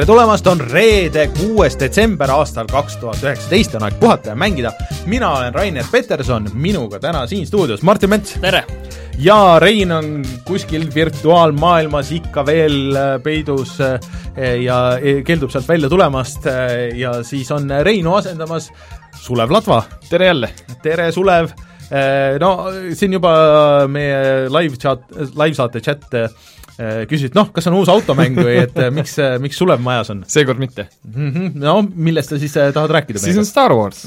tere tulemast, on reede, kuues detsember aastal kaks tuhat üheksateist, on aeg puhata ja mängida. mina olen Rainer Peterson, minuga täna siin stuudios Martin Mets. tere! ja Rein on kuskil virtuaalmaailmas ikka veel äh, peidus äh, ja äh, keeldub sealt välja tulemast ja siis on Reinu asendamas Sulev Ladva. tere jälle! tere, Sulev! No siin juba meie live chat, live-saate chat Äh, küsisid, noh, kas on uus automäng või et äh, miks, äh, miks Sulev majas on? seekord mitte mm. -hmm. No millest sa siis tahad rääkida? siis on Star Wars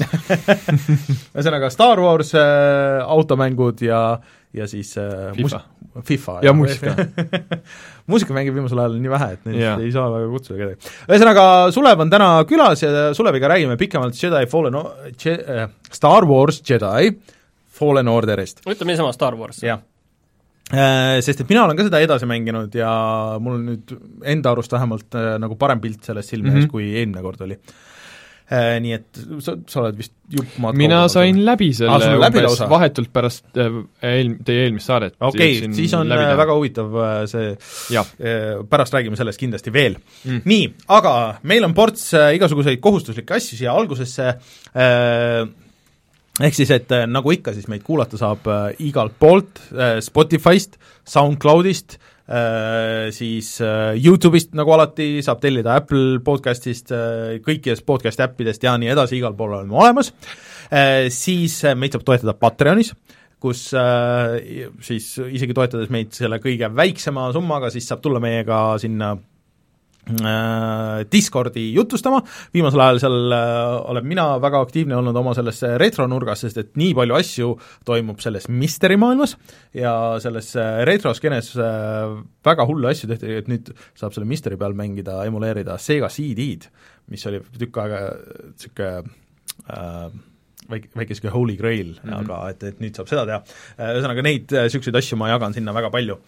ühesõnaga Star Wars äh, automängud ja, ja siis äh, FIFA. FIFA. ja muusika muusika mängib viimasel ajal nii vähe, et neid yeah. ei saa väga kutsuda kedagi. ühesõnaga, Sulev on täna külas ja Suleviga räägime pikemalt Jedi Fallen o-, Je-, äh, Star Wars Jedi Fallen Orderist. ütleme niisama Star Wars. jah Äh, sest et mina olen ka seda edasi mänginud ja mul on nüüd enda arust vähemalt äh, nagu parem pilt sellest silme ees mm -hmm. kui eelmine kord oli. Äh, nii et sa, sa oled vist jupp maad mina sain või? läbi selle ah, läbi umbes lausa? vahetult pärast eel-, teie eelmist saadet. okei okay,, siis on läbida. väga huvitav see, pärast räägime sellest kindlasti veel mm.. nii, aga meil on ports igasuguseid kohustuslikke asju siia algusesse äh, ehk siis, et äh, nagu ikka, siis meid kuulata saab äh, igalt poolt äh,, Spotify'st, SoundCloudist äh,, siis äh, YouTube'ist nagu alati, saab tellida Apple podcast'ist äh,, kõikidest podcast'i äppidest ja nii edasi, igal pool oleme olemas. Äh,, siis äh, meid saab toetada Patreonis, kus äh, siis isegi toetades meid selle kõige väiksema summaga, siis saab tulla meiega sinna Äh, Discordi jutustama, viimasel ajal seal äh, olen mina väga aktiivne olnud oma selles retronurgas, sest et nii palju asju toimub selles Mysteri maailmas ja selles äh, retroskeenes väga hulle asju tehti, et nüüd saab selle Mysteri peal mängida, emuleerida Sega CD-d, mis oli tükk aega niisugune äh, väike, väike niisugune holy grail mm, -hmm. aga et, et nüüd saab seda teha. Ühesõnaga, neid niisuguseid asju ma jagan sinna väga palju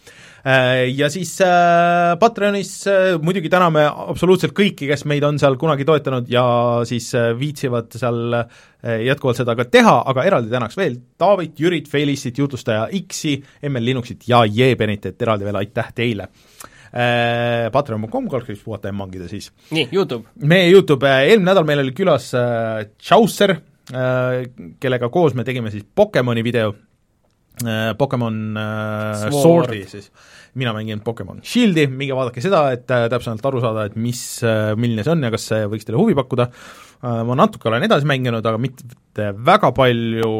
Äh, ja siis äh, Patreonis äh, muidugi täname absoluutselt kõiki, kes meid on seal kunagi toetanud ja siis viitsivad seal jätkuvalt seda ka teha, aga eraldi tänaks veel Taavit, Jürit, Felistit, jutustaja X-i, ML Linuxit ja Jeebenit, et eraldi veel aitäh teile äh, patreon.com, kaldkriips puhata ja mangida siis. nii, YouTube. meie YouTube, eelmine nädal meil oli külas äh, Chaucer äh,, kellega koos me tegime siis Pokemoni video. Äh,, Pokemon äh, Swordi siis. Mina mängin Pokemon Shieldi, minge vaadake seda, et äh, täpsemalt aru saada, et mis, äh, milline see on ja kas see võiks teile huvi pakkuda, äh, ma natuke olen edasi mänginud, aga mitte väga palju,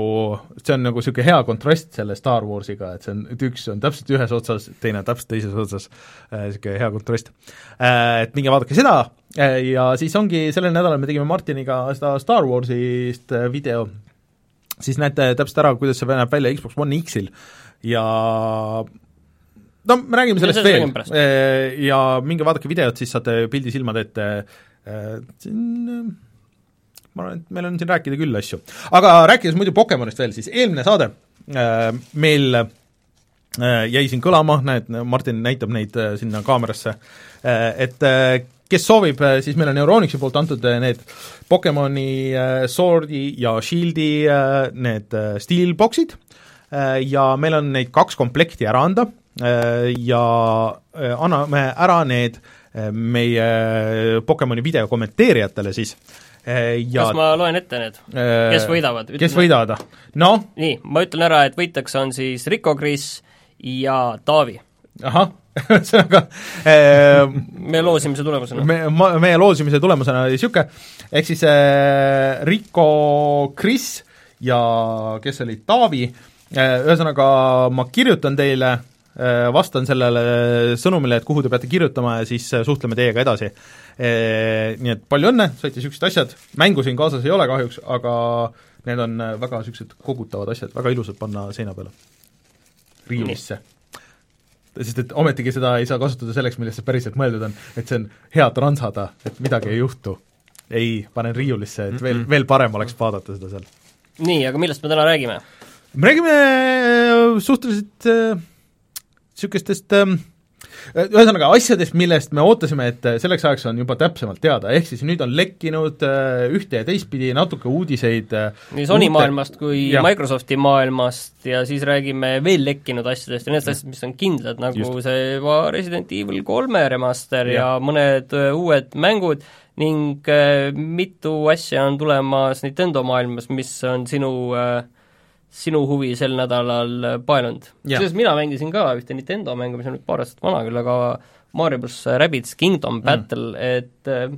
see on nagu niisugune hea kontrast selle Star Warsiga, et see on, et üks on täpselt ühes otsas, teine on täpselt teises otsas, niisugune hea kontrast. Et minge vaadake seda. Ja siis ongi, sellel nädalal me tegime Martiniga seda Star Warsist video, siis näete täpselt ära, kuidas see näeb välja Xbox One X-il. Ja no me räägime sellest veel. äh, ja minge vaadake videot, siis saate pildi silmade ette, äh, siin äh, ma arvan, et meil on siin rääkida küll asju. aga rääkides muidu Pokemonist veel, siis eelmine saade meil jäi siin kõlama, näed, Martin näitab neid sinna kaamerasse, et kes soovib, siis meil on Euronixi poolt antud need Pokemoni Swordi ja Shieldi need steelbox'id ja meil on neid kaks komplekti ära anda Äh, ja äh, anname ära need äh, meie Pokemoni video kommenteerijatele siis ja kas ma loen ette need, kes võidavad? kes võidavad? noh? nii, ma ütlen ära, et võitjaks on siis Rico Kris ja Taavi. ahah, ühesõnaga äh, meie loosimise tulemusena. me, ma, meie loosimise tulemusena oli niisugune, ehk siis äh, Rico Kris ja kes oli, Taavi äh,, ühesõnaga ma kirjutan teile Äh, vastan sellele sõnumile, et kuhu te peate kirjutama ja siis äh, suhtleme teiega edasi. Äh, nii et palju õnne, saite niisugused asjad, mängu siin kaasas ei ole kahjuks, aga need on väga niisugused kogutavad asjad, väga ilusad panna seina peale, riiulisse sest et ometigi seda ei saa kasutada selleks, millest see päriselt mõeldud on, et see on hea transada, et midagi ei juhtu. ei, panen riiulisse, et veel, veel parem oleks vaadata seda seal. nii, aga millest me täna räägime? me räägime suhteliselt äh, niisugustest äh, ühesõnaga, asjadest, millest me ootasime, et selleks ajaks on juba täpsemalt teada, ehk siis nüüd on lekkinud äh, ühte ja teistpidi natuke uudiseid äh, nii Sony uute... maailmast kui ja. Microsofti maailmast ja siis räägime veel lekkinud asjadest ja need asjad, mis on kindlad, nagu Just. see Resident Evil kolme remaster ja, ja mõned äh, uued mängud ning mitu asja on tulemas Nintendo maailmas, mis on sinu äh, sinu huvi sel nädalal paelunud. kusjuures mina mängisin ka ühte Nintendo mängu, mis on nüüd paar aastat vana küll, aga Mario pluss Rabbids Kingdom mm. Battle mm., et äh,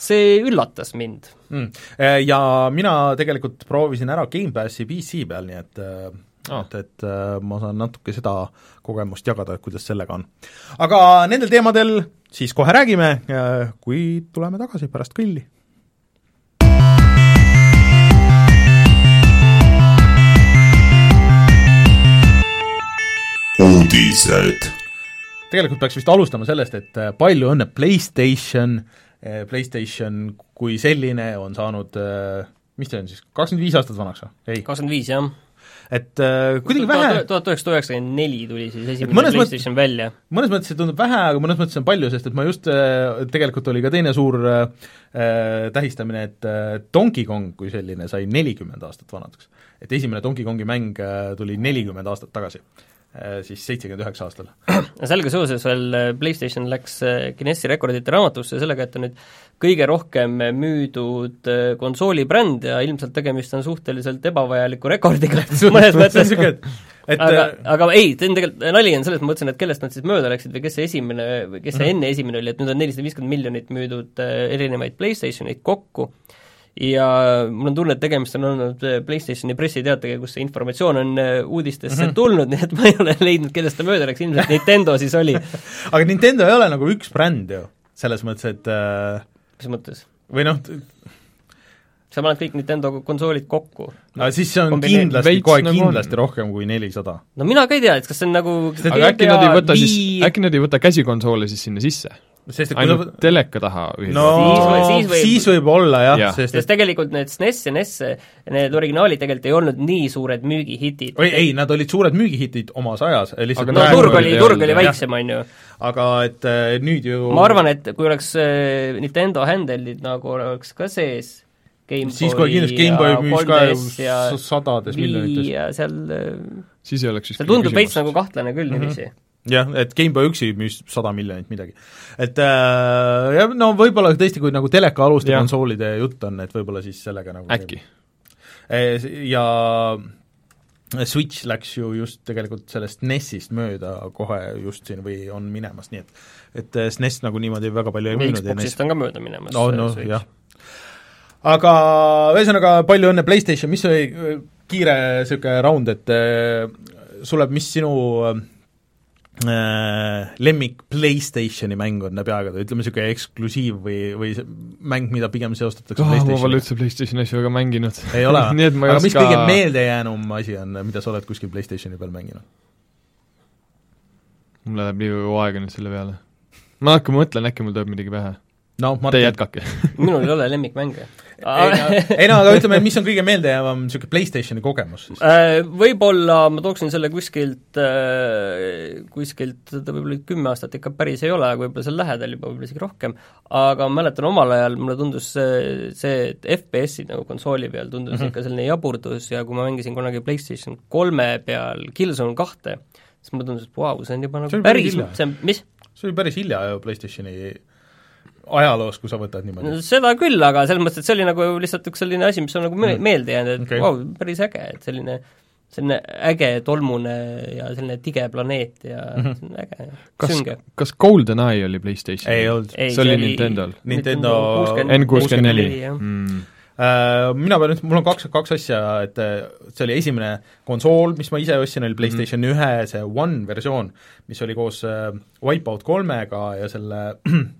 see üllatas mind mm.. Äh, ja mina tegelikult proovisin ära Gamepassi PC peal, nii et oh. et, et ma saan natuke seda kogemust jagada, et kuidas sellega on. aga nendel teemadel siis kohe räägime, kui tuleme tagasi pärast kõlli uudised. tegelikult peaks vist alustama sellest, et äh, palju õnne PlayStation, äh, PlayStation kui selline on saanud äh, mis ta on siis, kakskümmend viis aastat vanaks või? ei? kakskümmend viis, jah et äh, kuidagi vähe tuhat üheksasada üheksakümmend neli tuli siis esimene PlayStation mõt... välja. mõnes mõttes see tundub vähe, aga mõnes mõttes on palju, sest et ma just äh,, tegelikult oli ka teine suur äh, tähistamine, et äh, Donkey Kong kui selline sai nelikümmend aastat vanaks. et esimene Donkey Kongi mäng äh, tuli nelikümmend aastat tagasi siis seitsekümmend üheksa aastal. sellega seoses veel äh, PlayStation läks äh, Guinessi rekordite raamatusse sellega, et ta nüüd kõige rohkem müüdud konsoolibränd ja ilmselt tegemist on suhteliselt ebavajaliku rekordiga mõnes mõttes et aga, aga ei, see on tegelikult, nali on selles, ma mõtlesin, et kellest nad siis mööda läksid või kes see esimene, kes see -hmm. enne esimene oli, et nüüd on nelisada viiskümmend miljonit müüdud erinevaid PlayStationeid kokku ja mul on tunne, et tegemist on olnud äh, PlayStationi pressiteatega, kus see informatsioon on äh, uudistesse mm -hmm. tulnud, nii et ma ei ole leidnud, kellest ta mööda läks, ilmselt Nintendo siis oli aga Nintendo ei ole nagu üks bränd ju, selles mõttes, et äh... mis mõttes? või noh, sa paned kõik Nintendo konsoolid kokku. no siis see on Kombine... kindlasti, kohe nagu kindlasti on. rohkem kui nelisada. no mina ka ei tea, et kas see on nagu aga äkki nad ei võta siis, äkki nad ei võta käsikonsoole siis sinna sisse? Sest et ainult kui... teleka taha ühiselt? no siis, või, siis võib, siis võib olla jah ja., sest, sest et... tegelikult need SNES ja NES, need originaalid tegelikult ei olnud nii suured müügihitid. oi ei, nad olid suured müügihitid omas ajas, lihtsalt no turg oli, turg oli väiksem, on ju. aga et äh, nüüd ju ma arvan, et kui oleks äh, Nintendo handle'id nagu oleks ka sees, Gameboy siis kohe kindlasti Gameboy müüs ka ju sadades miljonites. ja seal siis ei oleks seal tundub veits nagu kahtlane küll mhm. niiviisi mm -hmm jah, et Gameboy üksi müüs sada miljonit midagi. et äh, jah, no võib-olla tõesti, kui nagu teleka aluste konsoolide jutt on, et võib-olla siis sellega nagu äkki. Ja Switch läks ju just tegelikult sellest NES-ist mööda kohe just siin või on minemas, nii et et SNES nagu niimoodi väga palju ei müünud Xboxist on ka mööda minemas no, no Switch. jah. aga ühesõnaga, palju õnne PlayStation, mis oli kiire niisugune round, et sulle, mis sinu äh, äh, lemmik PlayStationi mäng on läbi aegade, ütleme niisugune eksklusiiv või, või mäng, mida pigem seostatakse oh, ma pole üldse PlayStationi asju väga mänginud. ei ole aga oska... mis kõige meeldejäänum asi on, mida sa oled kuskil PlayStationi peal mänginud? mul läheb nii kaua aega nüüd selle peale. ma hakkan mõtlen, äkki mul tuleb midagi pähe no Martin. Te jätkake minul ei ole lemmikmänge ei no, ei no aga ütleme, mis on kõige meeldejäävam niisugune PlayStationi kogemus siis? Äh, võib-olla ma tooksin selle kuskilt, äh, kuskilt, ta võib-olla kümme aastat ikka päris ei ole, aga võib-olla seal lähedal juba, võib-olla isegi rohkem, aga ma mäletan omal ajal, mulle tundus see, see, et FPS-id nagu konsooli peal tundus mm -hmm. ikka selline jaburdus ja kui ma mängisin kunagi PlayStation kolme peal Killzone kahte, siis mulle tundus, et vau wow,, see on juba nagu see päris, see on, mis? see oli päris hilja ju PlayStationi ajaloos, kui sa võtad niimoodi? seda küll, aga selles mõttes, et see oli nagu lihtsalt üks selline asi, mis on nagu me-, mm. meelde jäänud, et okay. vau wow,, päris äge, et selline selline äge tolmune ja selline tige planeet ja mm -hmm. äge, sünge. kas GoldenEye oli PlayStation? ei olnud. see oli Nintendo'l? Nintendo N64, mm. Uh, mina pean ütlema, mul on kaks, kaks asja, et see oli esimene konsool, mis ma ise ostsin, oli PlayStation ühe mm -hmm. see One versioon, mis oli koos uh, Wipeout kolmega ja selle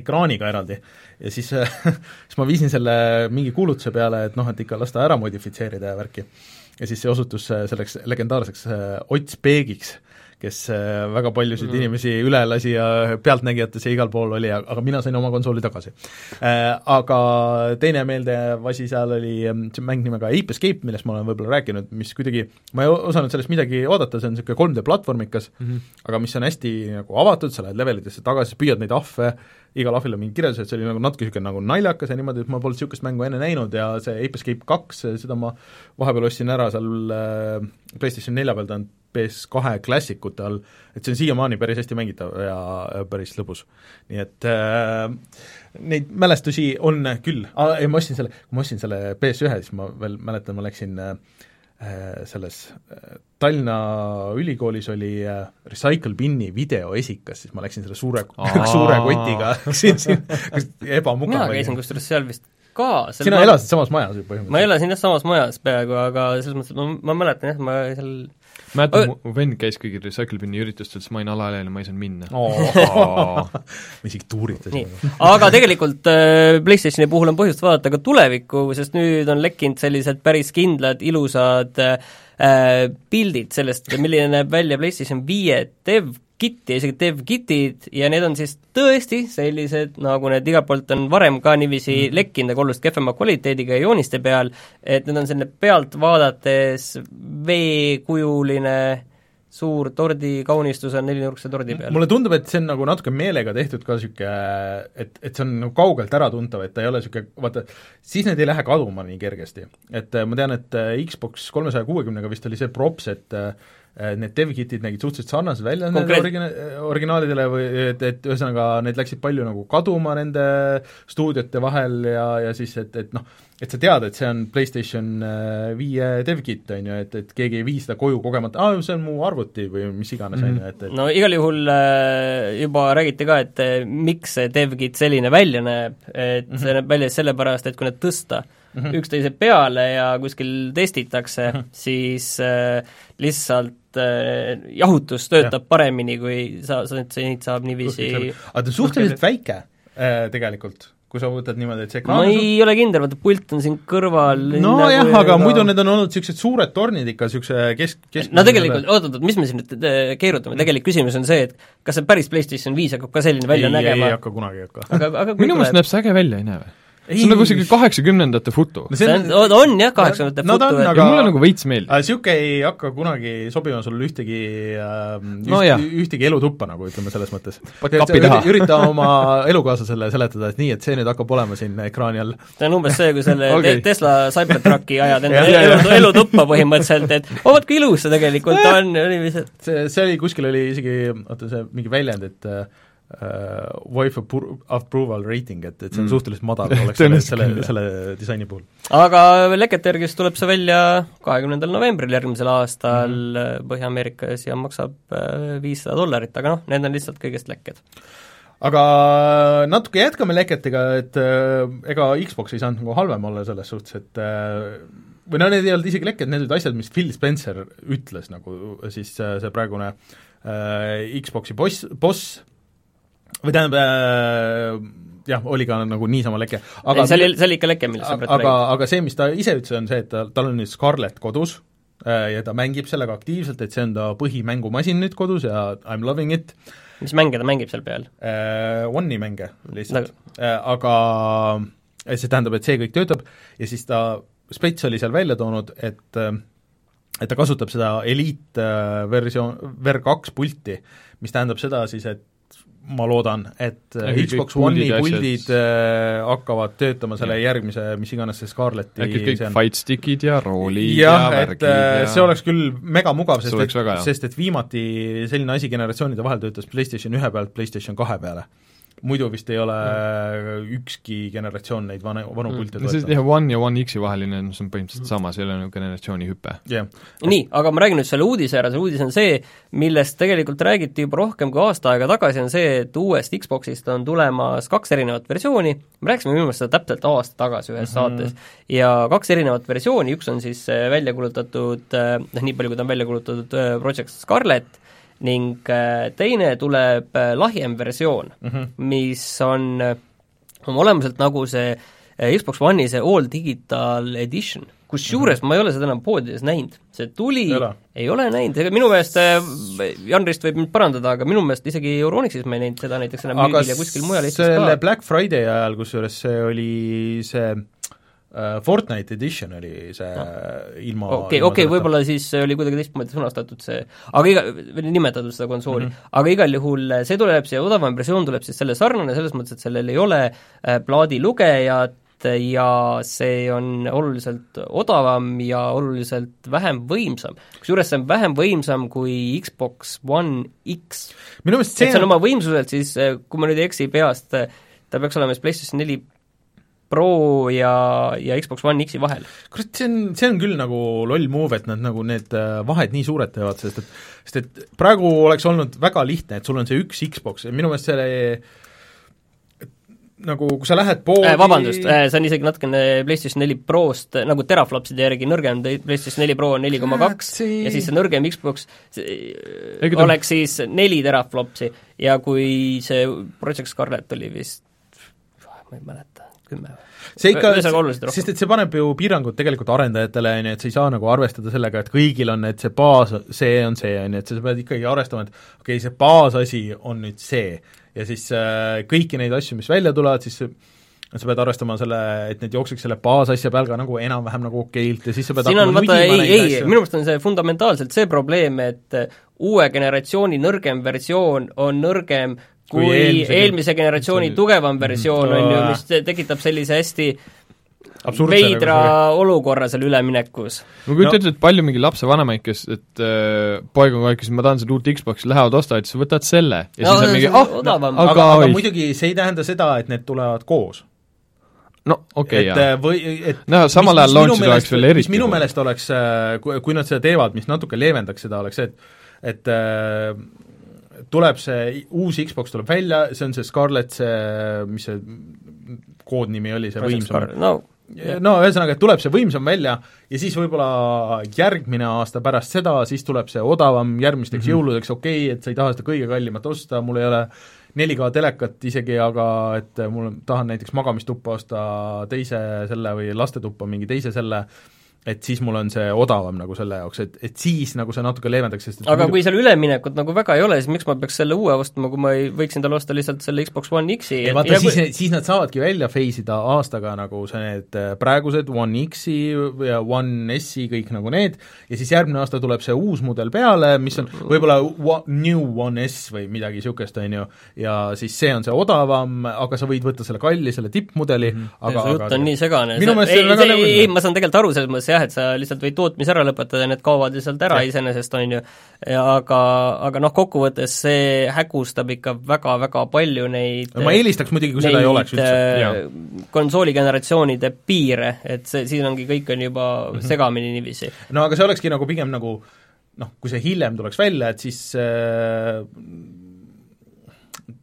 ekraaniga eraldi ja siis siis ma viisin selle mingi kuulutuse peale, et noh, et ikka las ta ära modifitseerida ja värki. ja siis see osutus selleks legendaarseks äh, Ott Speegiks, kes äh, väga paljusid mm. inimesi üle lasi ja pealtnägijates ja igal pool oli, aga mina sain oma konsooli tagasi. Äh, aga teine meeldiv asi seal oli ähm, see mäng nimega Ape Escape, millest ma olen võib-olla rääkinud, mis kuidagi, ma ei osanud sellest midagi oodata, see on niisugune 3D platvormikas mm, -hmm. aga mis on hästi nagu avatud, sa lähed levelitesse tagasi, püüad neid ahve, igal ahvil on mingi kirjeldus, et see oli nagu natuke niisugune nagu naljakas ja niimoodi, et ma polnud niisugust mängu enne näinud ja see Ape Escape kaks, seda ma vahepeal ostsin ära seal äh, PlayStation nelja peal, ta on PS2 klassikute all, et see on siiamaani päris hästi mängitav ja päris lõbus. nii et äh, neid mälestusi on küll ah,, ei ma ostsin selle, kui ma ostsin selle PS1, siis ma veel mäletan, ma läksin äh, selles äh, Tallinna ülikoolis oli äh, Recycle Binni videoesikas, siis ma läksin selle suure, suure kotiga, läksin siin, ebamugav mina käisin kusjuures seal vist ka sina ma... elasid samas majas ju põhimõtteliselt? ma elasin jah, samas majas peaaegu, aga selles mõttes, ma, ma mäletan jah, ma seal mäletan, mu vend käis kõigil Recycle Bini üritustel, siis ma olin alaealine, ma ei saanud minna oh. me isegi tuuritasime. aga tegelikult äh, PlayStationi puhul on põhjust vaadata ka tulevikku, sest nüüd on lekkinud sellised päris kindlad, ilusad äh, pildid sellest, milline näeb välja PlayStation viie dev Giti ja isegi dev-kitid ja need on siis tõesti sellised, nagu need igalt poolt on varem ka niiviisi mm -hmm. lekkinud, aga oluliselt kehvema kvaliteediga jooniste peal, et need on selline pealt vaadates veekujuline suur tordikaunistus on nelinurkse tordi peal. mulle tundub, et see on nagu natuke meelega tehtud ka niisugune, et, et see on nagu kaugelt äratuntav, et ta ei ole niisugune, vaata, siis need ei lähe kaduma nii kergesti. et ma tean, et Xbox kolmesaja kuuekümnega vist oli see props, et Äh, need dev-kitid nägid suhteliselt sarnased välja nendele origina-, originaalidele või et, et ühesõnaga need läksid palju nagu kaduma nende stuudiote vahel ja, ja siis, et, et noh, et sa tead, et see on PlayStation äh, viie dev-kit, on ju, et, et keegi ei vii seda koju kogemata, aa, see on mu arvuti või mis iganes, on ju, et, et no igal juhul äh, juba räägiti ka, et miks see dev-kit selline välja näeb, et mm -hmm. see näeb välja sellepärast, et kui need tõsta mm -hmm. üksteise peale ja kuskil testitakse mm, -hmm. siis äh, lihtsalt äh, jahutus töötab ja. paremini, kui sa, sa, neid saab niiviisi aga ta on suhteliselt väike äh, tegelikult kui sa võtad niimoodi, et see ekraan ma ei ole kindel, vaata pult on siin kõrval nojah nagu, aga muidu need on olnud niisugused suured tornid ikka, niisuguse kesk, kesk no tegelikult, oot-oot-oot, mis me siin nüüd äh, keerutame mm., tegelik küsimus on see, et kas see päris PlayStation viis hakkab ka selline välja ei, nägema? ei hakka kunagi, ei hakka. aga, aga minu meelest näeb see äge välja, ei näe või? See on nagu siuke kaheksakümnendate futu no. see on, on, on jah, kaheksakümnendate no, futu, et aga mulle nagu veits meeldib. Niisugune ei hakka kunagi sobima sul ühtegi äh, no, üht, ühtegi elutuppa nagu, ütleme selles mõttes. ürita oma elukaaslasele seletada, et nii, et see nüüd hakkab olema siin ekraani all. see on umbes see, kui selle okay. Tesla Cybertrucki ajad enda elu, elutuppa põhimõtteliselt, et oo, vaat kui ilus see tegelikult on, niiviisi. see, see oli, kuskil oli isegi, oota, see mingi väljend, et uh, uh, wife approval rating, et, et see on mm. suhteliselt madal, oleks selle, selle, selle disaini puhul. aga lekete järgi siis tuleb see välja kahekümnendal novembril järgmisel aastal mm. Põhja-Ameerikas ja maksab äh, viissada dollarit, aga noh, need on lihtsalt kõigest lekked aga natuke jätkame leketega, et äh, ega Xbox ei saanud nagu halvem olla selles suhtes, et äh, või no need ei olnud isegi lekked, need olid asjad, mis Phil Spencer ütles, nagu siis äh, see praegune äh, Xboxi boss, boss või tähendab äh, jah, oli ka nagu niisama leke. aga ei, see oli, see oli ikka leke, millest sa praegu aga, aga see, mis ta ise ütles, on see, et ta, tal on nüüd Scarlett kodus äh, ja ta mängib sellega aktiivselt, et see on ta põhimängumasin nüüd kodus ja I m loving it. mis mänge ta mängib seal peal äh,? One'i mänge lihtsalt nagu. äh,, aga see tähendab, et see kõik töötab ja siis ta, Spets oli seal välja toonud, et äh, et ta kasutab seda Elite äh, versioon, Ver kaks pulti, mis tähendab seda siis, et ma loodan, et ja Xbox One'i puldid äh, hakkavad töötama selle ja. järgmise, mis iganes see Scarletti äkki kõik fightstick'id ja roolid ja, ja värgid äh, ja see oleks küll mega mugav, sest et, sest et viimati selline asi generatsioonide vahel töötas PlayStation ühe pealt PlayStation kahe peale muidu vist ei ole mm. ükski generatsioon neid vana, vanu mm. pilte toetanud. jah, One ja One X-i vaheline, see on põhimõtteliselt mm. sama, see ei ole nagu generatsiooni hüpe yeah.. nii, aga ma räägin nüüd selle uudise ära, see uudis on see, millest tegelikult räägiti juba rohkem kui aasta aega tagasi, on see, et uuest Xboxist on tulemas kaks erinevat versiooni, me rääkisime minu meelest seda täpselt aasta tagasi ühes mm -hmm. saates, ja kaks erinevat versiooni, üks on siis äh, välja kuulutatud, äh, noh nii palju, kui ta on välja kuulutatud, äh, Project Scarlet, ning äh, teine tuleb äh, lahjem versioon mm, -hmm. mis on oma äh, olemuselt nagu see Xbox One'i see All Digital Edition kusjuures mm -hmm. ma ei ole seda enam poodides näinud, see tuli, ei ole näinud, ega minu meelest, äh, Jan Rist võib mind parandada, aga minu meelest isegi Euronixis ma ei näinud seda näiteks enam müügil ja kuskil mujal Eestis ka. selle Black Friday ajal, kusjuures see oli see Fortnite edition oli see no. ilma okei, okei, võib-olla siis oli kuidagi teistmoodi sõnastatud see, aga iga, või nimetatud seda konsooli mm, -hmm. aga igal juhul see tuleb, see odavam versioon tuleb siis selle sarnane, selles mõttes, et sellel ei ole äh, plaadilugejat, ja see on oluliselt odavam ja oluliselt vähem võimsam. kusjuures see on vähem võimsam kui Xbox One X. minu meelest see et see on oma võimsuselt siis, kui ma nüüd ei eksi peast, ta peaks olema siis PlayStation neli Pro ja, ja Xbox One X-i vahel. kurat, see on, see on küll nagu loll move, et nad nagu need äh, vahed nii suured teevad, sest et sest et praegu oleks olnud väga lihtne, et sul on see üks Xbox ja minu meelest selle nagu kui sa lähed poodi äh, vabandust äh,, see on isegi natukene PlayStation neli Prost nagu teraflopside järgi nõrgem, PlayStation neli Pro on neli koma kaks ja siis see nõrgem Xbox see, oleks siis neli teraflopsi ja kui see Project Scarlet oli vist, ma ei mäleta, kümme see ikka, sest et see paneb ju piirangud tegelikult arendajatele, on ju, et sa ei saa nagu arvestada sellega, et kõigil on, et see baas, see on see, on ju, et sa pead ikkagi arvestama, et okei okay,, see baasasi on nüüd see. Ja siis äh, kõiki neid asju, mis välja tulevad, siis sa pead arvestama selle, et need jookseks selle baasasja peal ka nagu enam-vähem nagu okeilt ja siis sa pead siin on vaata, ei, ei, minu meelest on see fundamentaalselt see probleem, et uue generatsiooni nõrgem versioon on nõrgem kui, kui eelmise, eelmise generatsiooni tugevam versioon, on ju, mis tekitab sellise hästi veidra nagu olukorra seal üleminekus. ma kujutan ette no., et palju mingi lapsevanemaid, kes, et äh, poeg on kogu aeg, kes ma tahan seda uut Xbox'i, lähevad ostavad, siis võtad selle ja no, siis on mingi ah, aga, aga, aga muidugi see ei tähenda seda, et need tulevad koos no okei okay,, jaa. või et no samal ajal launch'il oleks veel eriti mis minu meelest oleks, äh, kui, kui nad seda teevad, mis natuke leevendaks seda, oleks see, et et äh, tuleb see uus Xbox tuleb välja, see on see Scarlett, see, mis see koodnimi oli, see võimsam no no ühesõnaga, et tuleb see võimsam välja ja siis võib-olla järgmine aasta pärast seda, siis tuleb see odavam järgmisteks mm -hmm. jõuludeks, okei okay,, et sa ei taha seda kõige kallimat osta, mul ei ole 4K telekat isegi, aga et mul, tahan näiteks magamistuppa osta teise selle või lastetuppa mingi teise selle, et siis mul on see odavam nagu selle jaoks, et, et siis nagu see natuke leevendaks, sest aga muidu... kui seal üleminekut nagu väga ei ole, siis miks ma peaks selle uue ostma, kui ma ei, võiksin talle osta lihtsalt selle Xbox One X-i ei vaata, siis kui..., siis nad saavadki välja phase ida aastaga nagu see need äh, praegused One X-i ja One S-i, kõik nagu need, ja siis järgmine aasta tuleb see uus mudel peale, mis on võib-olla New One S või midagi niisugust, on ju, ja siis see on see odavam, aga sa võid võtta selle kalli, selle tippmudeli mm, -hmm. aga see jutt on nii segane. see ei, ei, ma saan tegelikult aru selles mõttes jah, jah, et sa lihtsalt võid tootmise ära lõpetada ja need kaovad lihtsalt ära iseenesest, on ju, aga, aga noh, kokkuvõttes see hägustab ikka väga-väga palju neid ma eelistaks muidugi, kui seda ei oleks üldse. Äh, konsooligeneratsioonide piire, et see, siin ongi, kõik on juba mm -hmm. segamini niiviisi. no aga see olekski nagu pigem nagu noh, kui see hiljem tuleks välja, et siis äh,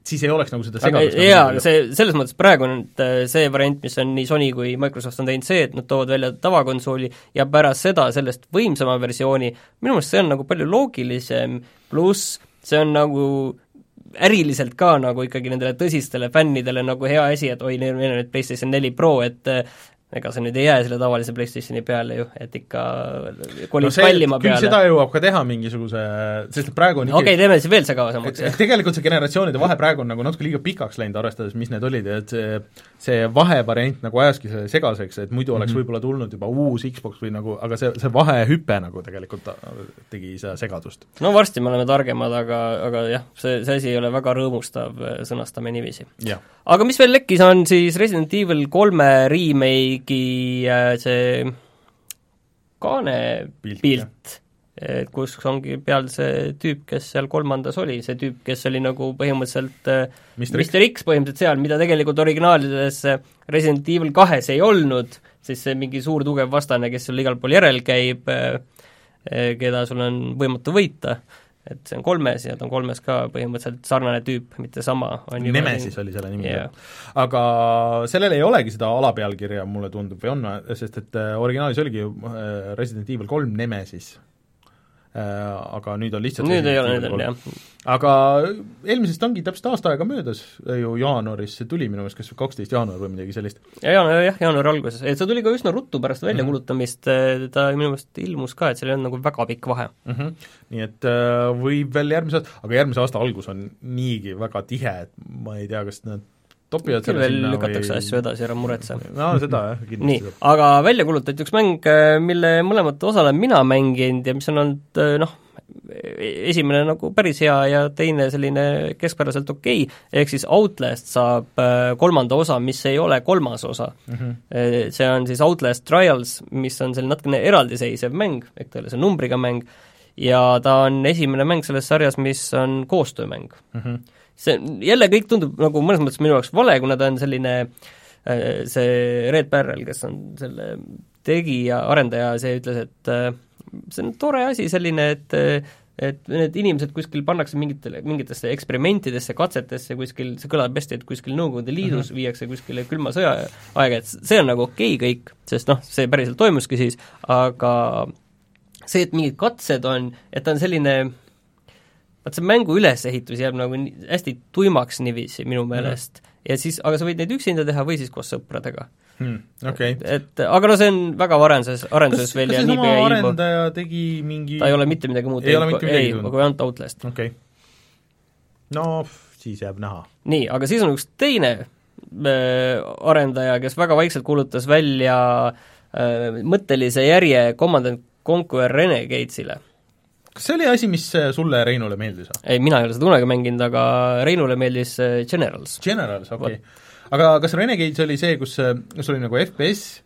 siis ei oleks nagu seda segadust nagu jaa, see, selles mõttes praegu on äh, see variant, mis on nii Sony kui Microsoft on teinud, see, et nad toovad välja tavakonsooli ja pärast seda sellest võimsama versiooni, minu meelest see on nagu palju loogilisem, pluss see on nagu äriliselt ka nagu ikkagi nendele tõsistele fännidele nagu hea asi, et oi, neil on nüüd PlayStation neli Pro, et ega see nüüd ei jää selle tavalise PlayStationi peale ju, et ikka kolib no kallima peale. seda jõuab ka teha mingisuguse, sest praegu on okei okay, teeme siis veel segasemaks. tegelikult see generatsioonide vahe praegu on nagu natuke liiga pikaks läinud, arvestades, mis need olid ja et see see vahevariant nagu ajaski selle segaseks, et muidu oleks mm -hmm. võib-olla tulnud juba uus Xbox või nagu, aga see, see vahehüpe nagu tegelikult tegi seda segadust. no varsti me oleme targemad, aga, aga jah, see, see asi ei ole väga rõõmustav, sõnastame niiviisi. aga mis veel lekkis, on siis Resident Evil kolme remake'i äh, see kaane pilt, pilt kus ongi peal see tüüp, kes seal kolmandas oli, see tüüp, kes oli nagu põhimõtteliselt Mr X põhimõtteliselt seal, mida tegelikult originaalides Resident Evil kahes ei olnud, siis see mingi suur tugev vastane, kes sul igal pool järel käib, keda sul on võimatu võita, et see on kolmes ja ta on kolmes ka põhimõtteliselt sarnane tüüp, mitte sama. Nemesis oli selle nimi yeah., aga sellel ei olegi seda alapealkirja, mulle tundub, või on, sest et originaalis oligi Resident Evil kolm Nemesis aga nüüd on lihtsalt nüüd ei ole, nüüd on jah. aga eelmisest ongi täpselt aasta aega möödas ju jaanuaris, see tuli minu meelest kas kaksteist jaanuar või midagi sellist. ja jaanuar, jah, jaanuari alguses, et see tuli ka üsna ruttu pärast väljakuulutamist mm, -hmm. ta minu meelest ilmus ka, et seal ei olnud nagu väga pikk vahe mm. -hmm. nii et võib veel järgmise aasta, aga järgmise aasta algus on niigi väga tihe, et ma ei tea, kas nad topivad küll veel lükatakse või... asju edasi, ära muretse. no seda jah, kindlasti. nii, aga välja kuulutati üks mäng, mille mõlemat osa olen mina mänginud ja mis on olnud noh, esimene nagu päris hea ja teine selline keskpäraselt okei okay., ehk siis Outlast saab äh, kolmanda osa, mis ei ole kolmas osa mm. -hmm. See on siis Outlast Trials, mis on selline natukene eraldiseisev mäng, ehk ta ei ole see numbriga mäng, ja ta on esimene mäng selles sarjas, mis on koostöömäng mm. -hmm see jälle kõik tundub nagu mõnes mõttes minu jaoks vale, kuna ta on selline äh, see Red Barrel, kes on selle tegija, arendaja, see ütles, et äh, see on tore asi, selline, et et need inimesed kuskil pannakse mingitele, mingitesse eksperimentidesse, katsetesse kuskil, see kõlab hästi, et kuskil Nõukogude Liidus mm -hmm. viiakse kuskile külma sõja aega, et see on nagu okei okay kõik, sest noh, see päriselt toimuski siis, aga see, et mingid katsed on, et ta on selline vaat see mängu ülesehitus jääb nagu nii, hästi tuimaks niiviisi minu mhm. meelest mm. ja siis, aga sa võid neid üksinda teha või siis koos sõpradega hmm,. Okay. et, et aga no see on väga arenduses, arenduses kas, veel kas ja nii pea arendaja tegi mingi ta ei ole mitte midagi muud teinud, ei, aga ainult Outlast. okei okay.. no siis jääb näha. nii, aga siis on üks teine äh, arendaja, kes väga vaikselt kuulutas välja äh, mõttelise järje Command and Conquer Renegades'ile kas see oli asi, mis äh, sulle, Reinule meeldis ei, mina ei ole seda kunagi mänginud, aga Reinule meeldis äh, Generals. Generals, okei. Okay.. aga kas Renegades oli see, kus, äh, kus oli nagu FPS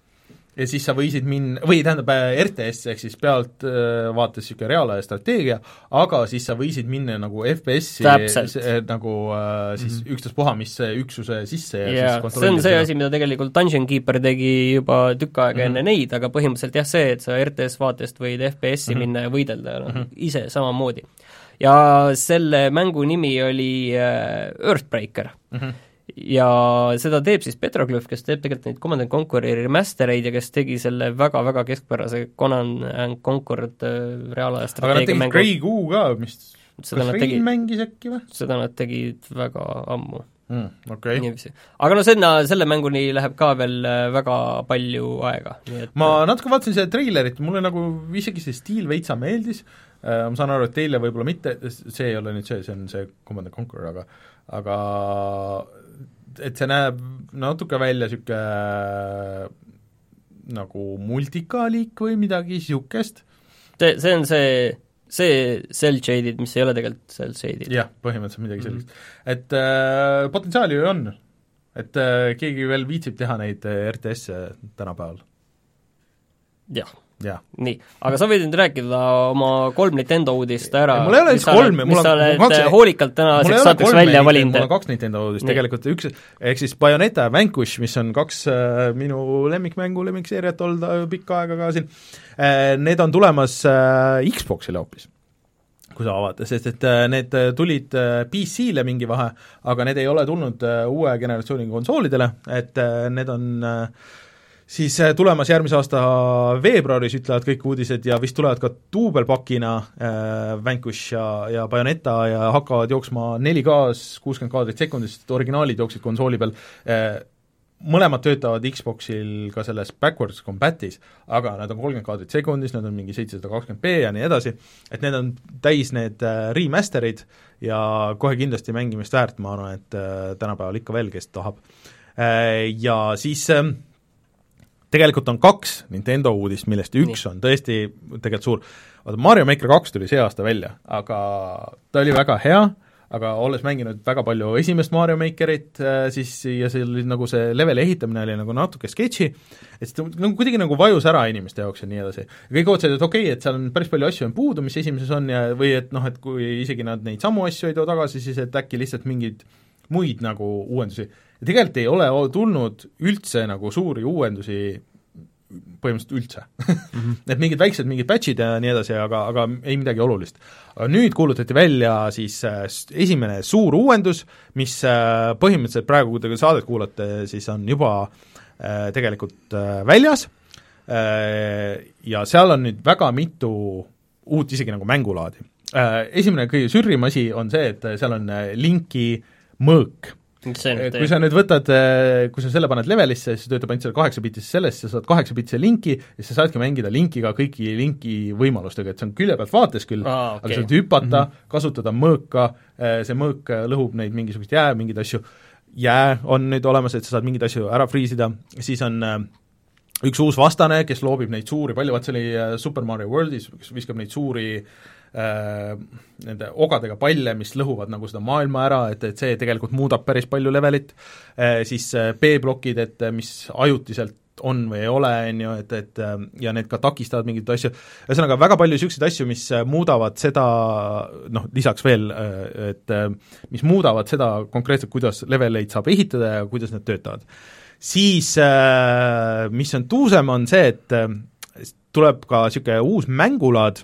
ja siis sa võisid minna, või tähendab, äh, RTS ehk siis pealt äh, vaates niisugune reaalaja strateegia, aga siis sa võisid minna nagu FPS-i nagu äh, siis mm -hmm. ükstaspuha, mis üksuse sisse ja yeah, siis see on see asi, mida tegelikult Dungeon Keeper tegi juba tükk aega mm -hmm. enne neid, aga põhimõtteliselt jah, see, et sa RTS vaatest võid FPS-i mm -hmm. minna ja võidelda noh mm -hmm., ise samamoodi. ja selle mängu nimi oli äh, Earthbreaker mm. -hmm ja seda teeb siis Petroglyph, kes teeb tegelikult neid Command and Conquer'i remaster eid ja kes tegi selle väga-väga keskpärase Command and Conquer äh, reaalaja strateegia mängu. Grey Goo ka, mis seda kas Rein mängis äkki või? seda nad tegid väga ammu mm,. Okay. niiviisi. aga no sinna, selle mänguni läheb ka veel äh, väga palju aega, nii et ma natuke vaatasin seda treilerit, mulle nagu isegi see stiil veitsa meeldis, äh, ma saan aru, et teile võib-olla mitte, see ei ole nüüd see, see on see Command and Conquer, aga aga et see näeb natuke välja niisugune nagu multikaliik või midagi niisugust. see, see on see, see cell shaded, mis ei ole tegelikult cell shaded. jah, põhimõtteliselt midagi sellist mm. -hmm. et äh, potentsiaali ju on, et äh, keegi veel viitsib teha neid äh, RTS-e tänapäeval. jah nii, aga sa võid nüüd rääkida oma kolm Nintendo uudist ära. mul ei ole üldse kolme, mul on sa oled kaks, hoolikalt tänaseks saateks välja valinud. mul on kaks Nintendo uudist nii. tegelikult, üks ehk siis Bayoneta ja Vanquish, mis on kaks äh, minu lemmikmängu, lemmikseeriat olnud äh, pikka aega ka siin äh,, need on tulemas äh, Xboxile hoopis kui sa avad, sest et äh, need tulid äh, PC-le mingi vahe, aga need ei ole tulnud uue generatsiooni konsoolidele, et need on äh, siis äh, tulemas järgmise aasta veebruaris, ütlevad kõik uudised, ja vist tulevad ka duubelpakina äh, Vanquish ja, ja Bayoneta ja hakkavad jooksma 4K-s kuuskümmend kaadrit sekundis, originaalid jooksid konsooli peal äh,, mõlemad töötavad Xboxil ka selles backwards compat'is, aga nad on kolmkümmend kaadrit sekundis, nad on mingi seitsesada kakskümmend B ja nii edasi, et need on täis need äh, remaster'id ja kohe kindlasti mängimist väärt, ma arvan, et äh, tänapäeval ikka veel, kes tahab äh,. Ja siis äh, tegelikult on kaks Nintendo uudist, millest üks Nii. on tõesti tegelikult suur, vaata Mario Maker kaks tuli see aasta välja, aga ta oli väga hea, aga olles mänginud väga palju esimest Mario Makerit, äh, siis ja see oli nagu see leveli ehitamine oli nagu natuke sketši, et see nagu kuidagi nagu vajus ära inimeste jaoks ja nii edasi. kõik ootasid, et okei okay,, et seal on päris palju asju on puudu, mis esimeses on ja või et noh, et kui isegi nad neid samu asju ei too tagasi, siis et äkki lihtsalt mingeid muid nagu uuendusi ja tegelikult ei ole tulnud üldse nagu suuri uuendusi põhimõtteliselt üldse mm. -hmm. et mingid väiksed mingid batch'id ja nii edasi, aga, aga ei midagi olulist. nüüd kuulutati välja siis äh, esimene suur uuendus, mis äh, põhimõtteliselt praegu, kui te saadet kuulate, siis on juba äh, tegelikult väljas ja seal on nüüd väga mitu uut isegi nagu mängulaadi. Esimene kõige sürrim asi on see, et seal on linki mõõk kui sa nüüd võtad, kui sa selle paned levelisse, siis töötab ainult selle kaheksa-bitisse sellest, sa saad kaheksa-bitise linki ja sa saadki mängida linkiga kõigi linki võimalustega, et see on külje pealt vaates küll ah,, okay. aga sa saad hüpata mm, -hmm. kasutada mõõka, see mõõk lõhub neid mingisugust jää, mingeid asju, jää on nüüd olemas, et sa saad mingeid asju ära friisida, siis on üks uus vastane, kes loobib neid suuri, palju, vaat see oli Super Mario Worldis, kes viskab neid suuri äh, Äh, nende ogadega palle, mis lõhuvad nagu seda maailma ära, et, et see tegelikult muudab päris palju levelit, äh, siis äh, B-plokid, et mis ajutiselt on või ei ole, on ju, et, et ja need ka takistavad mingeid asju, ühesõnaga väga palju niisuguseid asju, mis muudavad seda noh, lisaks veel, et mis muudavad seda konkreetselt, kuidas leveleid saab ehitada ja kuidas need töötavad. siis mis on tuusem, on see, et tuleb ka niisugune uus mängulaad,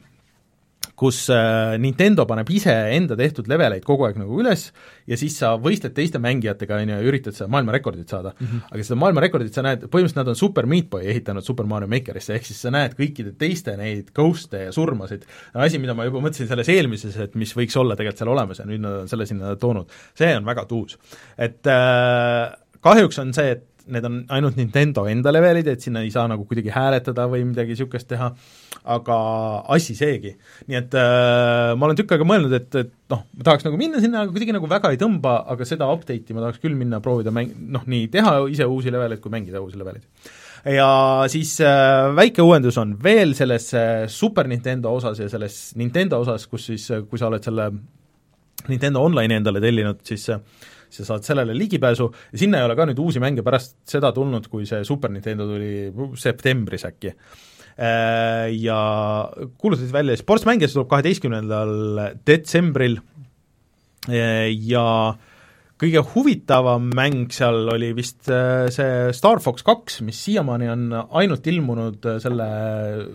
kus äh, Nintendo paneb ise enda tehtud leveleid kogu aeg nagu üles ja siis sa võistled teiste mängijatega, on ju, ja üritad seda maailmarekordit saada mm. -hmm. aga seda maailmarekordit sa näed, põhimõtteliselt nad on Super Meat Boy ehitanud Super Mario Makerisse, ehk siis sa näed kõikide teiste neid ghost'e ja surmasid, asi, mida ma juba mõtlesin selles eelmises, et mis võiks olla tegelikult seal olemas ja nüüd nad on selle sinna toonud, see on väga tuus. et äh, kahjuks on see, et need on ainult Nintendo enda levelid, et sinna ei saa nagu kuidagi hääletada või midagi niisugust teha, aga asi seegi. nii et äh, ma olen tükk aega mõelnud, et, et noh, ma tahaks nagu minna sinna, aga kuidagi nagu väga ei tõmba, aga seda update'i ma tahaks küll minna proovida mäng-, noh, nii teha ise uusi leveleid kui mängida uusi leveleid. ja siis äh, väike uuendus on veel selles äh, Super Nintendo osas ja selles Nintendo osas, kus siis, äh, kui sa oled selle Nintendo Online'i endale tellinud, siis äh, sa saad sellele ligipääsu ja sinna ei ole ka nüüd uusi mänge pärast seda tulnud, kui see Super Nintendo tuli septembris äkki. Äh, ja kuulutati välja Sports Mänge, see tuleb kaheteistkümnendal detsembril äh, ja kõige huvitavam mäng seal oli vist äh, see Star Fox kaks, mis siiamaani on ainult ilmunud selle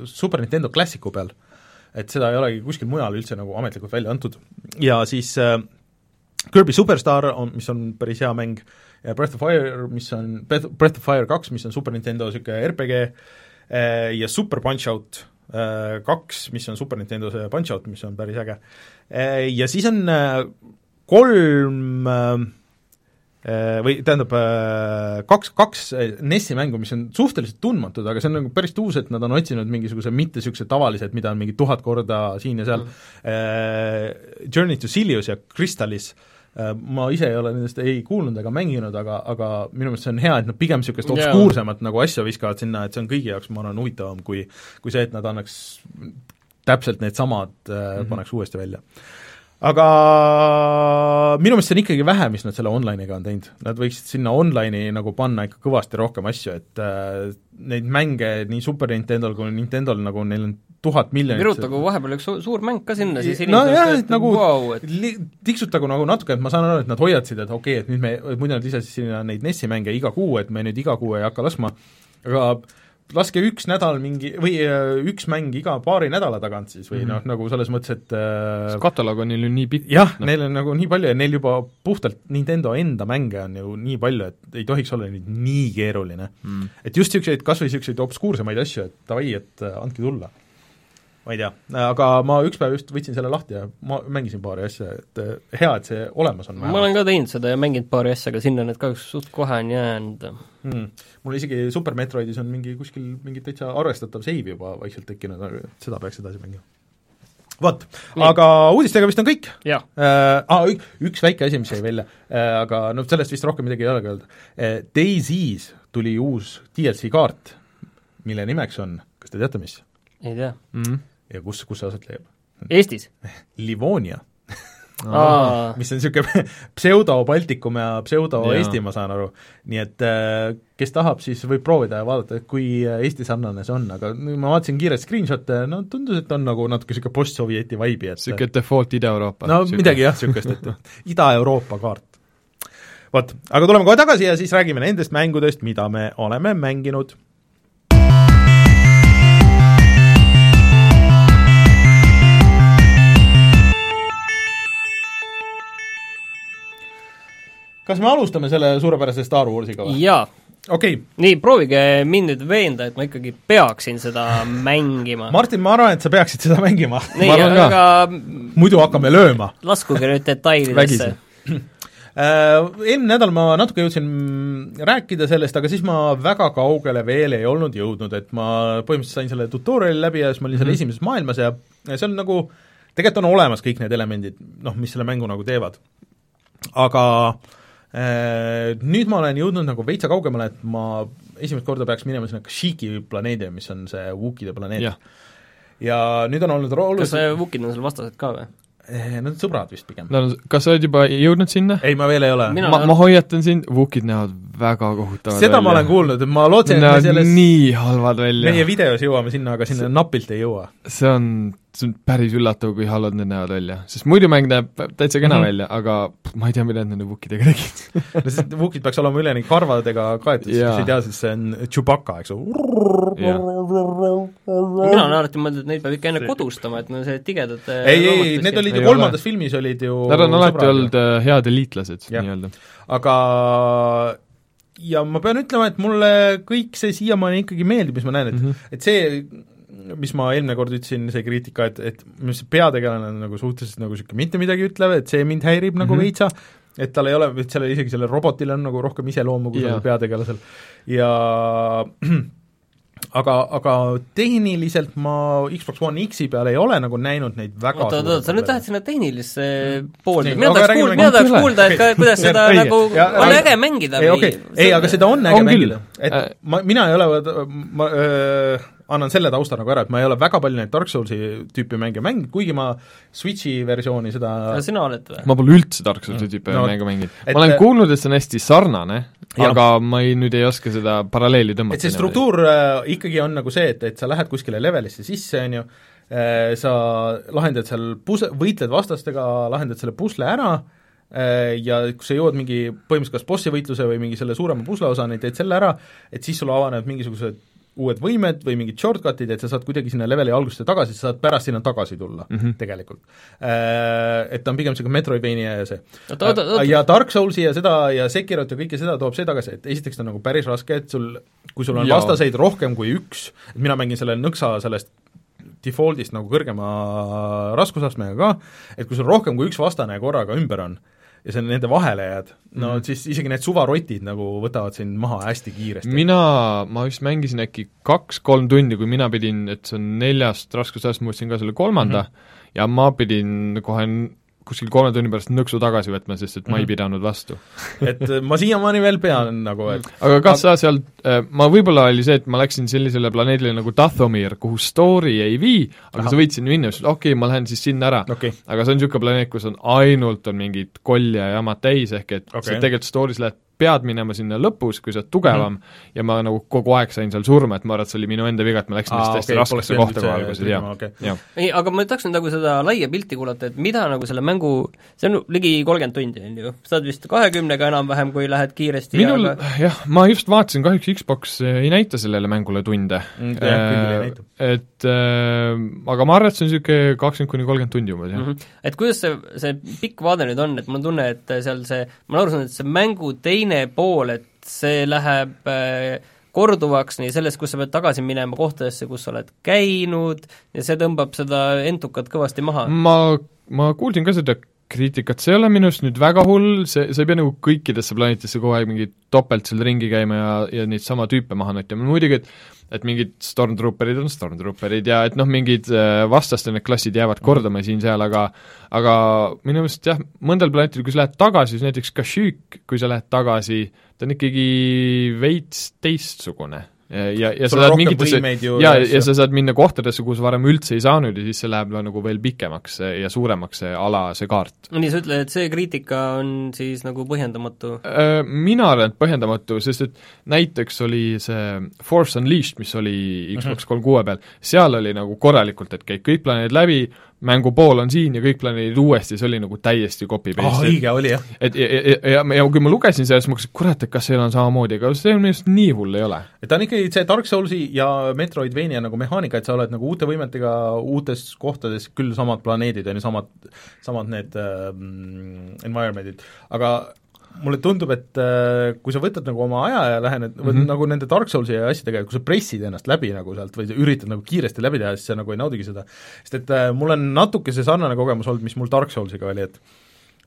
Super Nintendo Classicu peal. et seda ei olegi kuskil mujal üldse nagu ametlikult välja antud ja siis äh, Kirby Superstar on, mis on päris hea mäng, ja Breath of Fire, mis on, Breath of Fire kaks, mis on Super Nintendo niisugune RPG, eh, ja Super Punch-Out eh, kaks, mis on Super Nintendo see Punch-Out, mis on päris äge. Eh, ja siis on kolm või tähendab, kaks, kaks NES-i mängu, mis on suhteliselt tundmatud, aga see on nagu päris tuus, et nad on otsinud mingisuguse mitte niisugused tavalised, mida on mingi tuhat korda siin ja seal mm., Journey to Silius ja Crystalis äh, Äh, ma ise ei ole nendest ei kuulnud ega mänginud, aga, aga minu meelest see on hea, et nad pigem niisugust obskuursemat yeah. nagu asja viskavad sinna, et see on kõigi jaoks, ma arvan, huvitavam kui kui see, et nad annaks täpselt needsamad mm, -hmm. paneks uuesti välja aga minu meelest see on ikkagi vähe, mis nad selle online'iga on teinud, nad võiksid sinna online'i nagu panna ikka kõvasti rohkem asju, et äh, neid mänge nii Super Nintendo'l kui Nintendo'l nagu neil on tuhat miljonit virutagu vahepeal üks su suur mäng ka sinna, siis inimesed no, et nagu wow, et tiksutagu nagu natuke, et ma saan aru, et nad hoiatasid, et okei okay,, et nüüd me, muidu nad lisasid sinna neid NES-i mänge iga kuu, et me nüüd iga kuu ei hakka laskma, aga laske üks nädal mingi, või äh, üks mäng iga paari nädala tagant siis või mm -hmm. noh, nagu selles mõttes, et äh, kataloog on neil ju nii pikk. jah no., neil on nagu nii palju ja neil juba puhtalt Nintendo enda mänge on ju nii palju, et ei tohiks olla nüüd nii keeruline mm.. et just niisuguseid, kas või niisuguseid obskuursemaid asju, et davai, et äh, andke tulla ma ei tea, aga ma üks päev just võtsin selle lahti ja ma mängisin paari asja, et eh, hea, et see olemas on. ma olen ka teinud seda ja mänginud paari asja, aga sinna need kahjuks suht kohe on jäänud hmm.. mul isegi Super Metroidis on mingi kuskil mingi täitsa arvestatav save juba vaikselt tekkinud, aga seda peaks edasi mängima. vot, aga uudistega vist on kõik? äh,. Ah, üks väike asi, mis jäi välja äh,, aga noh, sellest vist rohkem midagi ei olegi öelda äh,. DayZ's tuli uus DLC kaart, mille nimeks on, kas te teate, mis? ei tea mm. -hmm ja kus, kus see aset leiab? Eestis? Livonia Aa. mis on niisugune pseudo-Baltikum ja pseudo-Eesti, ma saan aru. nii et äh, kes tahab, siis võib proovida ja vaadata, kui äh, Eesti sarnane see on, aga ma vaatasin kiirelt screenshot'e, no tundus, et on nagu natuke niisugune post-Sovjeti vibe'i, et niisugune default Ida-Euroopa. no süke. midagi jah, niisugust, et Ida-Euroopa kaart. vot, aga tuleme kohe tagasi ja siis räägime nendest mängudest, mida me oleme mänginud kas me alustame selle suurepärase Star Warsiga või? jaa, okei okay.. nii, proovige mind nüüd veenda, et ma ikkagi peaksin seda mängima. Martin, ma arvan, et sa peaksid seda mängima. nii, aga muidu hakkame lööma. laskuge nüüd detailidesse Äh, eelmine nädal ma natuke jõudsin rääkida sellest, aga siis ma väga kaugele veel ei olnud jõudnud, et ma põhimõtteliselt sain selle tutorial'i läbi ja siis ma olin seal mm -hmm. esimeses maailmas ja, ja see on nagu, tegelikult on olemas kõik need elemendid, noh, mis selle mängu nagu teevad. aga äh, nüüd ma olen jõudnud nagu veitsa kaugemale, et ma esimest korda peaks minema sinna Kashiki planeedile, mis on see Wookide planeet. ja nüüd on olnud oluliselt kas Wookid on sul vastased ka või? Eh, nad on sõbrad vist pigem. no kas sa oled juba jõudnud sinna? ei, ma veel ei ole. ma, ma hoiatan sind, Wookid näevad väga kohutavad seda välja. ma olen kuulnud, et ma lootsin, et me selles nii halvad välja. meie videos jõuame sinna, aga sinna see, napilt ei jõua. see on, see on päris üllatav, kui halvad need näevad välja. sest muidu mäng näeb täitsa kena mm -hmm. välja, aga pff, ma ei tea, mida nad nende Wookidega tegid no sest Wookid peaks olema üleni karvadega kaetud, kes ei tea, siis see on Chewbacca, eks ju. mina olen alati mõelnud, et neid peab ikka enne kodustama, et no see tigedad ei, ei, need olid ju kolmandas filmis olid ju Nad on alati olnud äh, head liitlased nii-öelda. aga ja ma pean ütlema, et mulle kõik see siiamaani ikkagi meeldib, mis ma näen, et mm, -hmm. et see, mis ma eelmine kord ütlesin, see kriitika, et, et minu arust see peategelane on nagu suhteliselt nagu niisugune mitte midagi ütlev, et see mind häirib mm -hmm. nagu veitsa, et tal ei ole, et sellel isegi sellel robotil on nagu rohkem iseloomu kui yeah. sellel peategelasel ja aga, aga tehniliselt ma Xbox One X-i peal ei ole nagu näinud neid väga oota, oota, sa nüüd lähed sinna tehnilisse pooli, mina tahaks kuulda, mina tahaks kuulda, et ka, kuidas seda ei, nagu ja, on äge mängida ei, okay. ei, aga seda on äge on mängida. et ma, mina ei ole, ma öö, annan selle tausta nagu ära, et ma ei ole väga palju neid Dark Soulsi tüüpi mänge mänginud, kuigi ma Switchi versiooni seda sina oled või? ma pole üldse Dark Soulsi mm. tüüpi no, mänge mänginud. ma olen kuulnud, et see on hästi sarnane, aga ma ei, nüüd ei oska seda paralleeli tõmmata. et see struktuur äh, ikkagi on nagu see, et, et sa lähed kuskile levelisse sisse, on ju, äh, sa lahendad seal pus-, võitled vastastega, lahendad selle pusle ära äh,, ja kui sa jõuad mingi põhimõtteliselt kas bossi võitluse või mingi selle suurema pusleosani, teed selle ära, et siis sul avanevad mingisugused uued võimed või mingid shortcut'id, et sa saad kuidagi sinna leveli algusesse tagasi, sa saad pärast sinna tagasi tulla mm -hmm. tegelikult. Äh, et ta on pigem niisugune Metroidvania ja see. ja Dark Soulsi ja seda ja Sekirot ja kõike seda toob see tagasi, et esiteks ta on nagu päris raske, et sul, kui sul on Jaa. vastaseid rohkem kui üks, et mina mängin selle nõksa sellest default'ist nagu kõrgema raskusastmega ka, et kui sul rohkem kui üks vastane korraga ümber on, ja sa nende vahele jääd, no mm -hmm. siis isegi need suvarotid nagu võtavad sind maha hästi kiiresti. mina, ma vist mängisin äkki kaks-kolm tundi, kui mina pidin, et see on neljast raskusastmest, ma võtsin ka selle kolmanda mm, -hmm. ja ma pidin kohe kuskil kolme tunni pärast nõksu tagasi võtma, sest et ma ei mhm. pidanud vastu et äh, ma siiamaani veel pean nagu, et aga kas sa seal, äh, ma võib-olla oli see, et ma läksin sellisele planeedile nagu Dathomir, kuhu story ei vii, aga Aha. sa võid sinna minna, siis okei okay,, ma lähen siis sinna ära okay.. aga see on niisugune planeet, kus on ainult, on mingid kolje ja jamad täis, ehk et okay. sa tegelikult story's lähed pead minema sinna lõpus, kui sa oled tugevam mm, -hmm. ja ma nagu kogu aeg sain seal surma, et ma arvan, et see oli minu enda viga, et ma läksin lihtsalt hästi okay, raskesse kohta kohe alguses, jaa okay.. ei, aga ma tahaks nüüd nagu seda laia pilti kuulata, et mida nagu selle mängu, see on ligi kolmkümmend tundi, on ju, sa oled vist kahekümnega enam-vähem, kui lähed kiiresti minul aga... jah, ma just vaatasin, kahjuks Xbox ei näita sellele mängule tunde mm,. Äh, et äh, aga ma arvan, et see on niisugune kakskümmend kuni kolmkümmend tundi umbes, jah mm. -hmm. et kuidas see, see pikk vaade nüüd on, et mul on tunne, et seal see, ma olen aru saanud, et see mängu teine pool, et see läheb äh, korduvaks nii selles, kus sa pead tagasi minema kohtadesse, kus sa oled käinud, ja see tõmbab seda entukat kõvasti maha. ma, ma kuulsin ka seda kriitikat, see ei ole minu arust nüüd väga hull, see, sa ei pea nagu kõikidesse planeetidesse kogu aeg mingi topelt seal ringi käima ja, ja neid sama tüüpe maha notima, muidugi et et mingid stormtrooperid on stormtrooperid ja et noh, mingid äh, vastaste need klassid jäävad kordama siin-seal, aga aga minu meelest jah, mõndal planeetil, kui sa lähed tagasi, siis näiteks Kashyyyk, kui sa lähed tagasi, ta on ikkagi veits teistsugune ja, ja sa saad mingitesse, jaa, ja sa saad minna kohtadesse, kuhu sa varem üldse ei saanud ja siis see läheb nagu veel pikemaks ja suuremaks, see ala, see kaart. nii, sa ütled, et see kriitika on siis nagu põhjendamatu? Äh, mina arvan, et põhjendamatu, sest et näiteks oli see Force Unleashed, mis oli Xbox mhm. kolm kuue peal, seal oli nagu korralikult, et käid kõik planeedid läbi, mängu pool on siin ja kõik planeedid uuesti, see oli nagu täiesti copy-paste oh,. õige oli, jah. et ja, ja, ja, ja kui ma lugesin sellest, ma mõtlesin, et kurat, et kas seal on samamoodi, aga see minu arust nii hull ei ole. et ta on ikkagi see Dark Soulsi ja Metroidvania nagu mehaanika, et sa oled nagu uute võimetega uutes kohtades, küll samad planeedid, on ju, samad, samad need äh, environment'id, aga mulle tundub, et äh, kui sa võtad nagu oma aja ja lähened mm, -hmm. nagu nende Dark Soulsi asjadega, kui sa pressid ennast läbi nagu sealt või üritad nagu kiiresti läbi teha, siis sa nagu ei naudigi seda. sest et äh, mul on natuke see sarnane kogemus olnud, mis mul Dark Soulsiga oli, et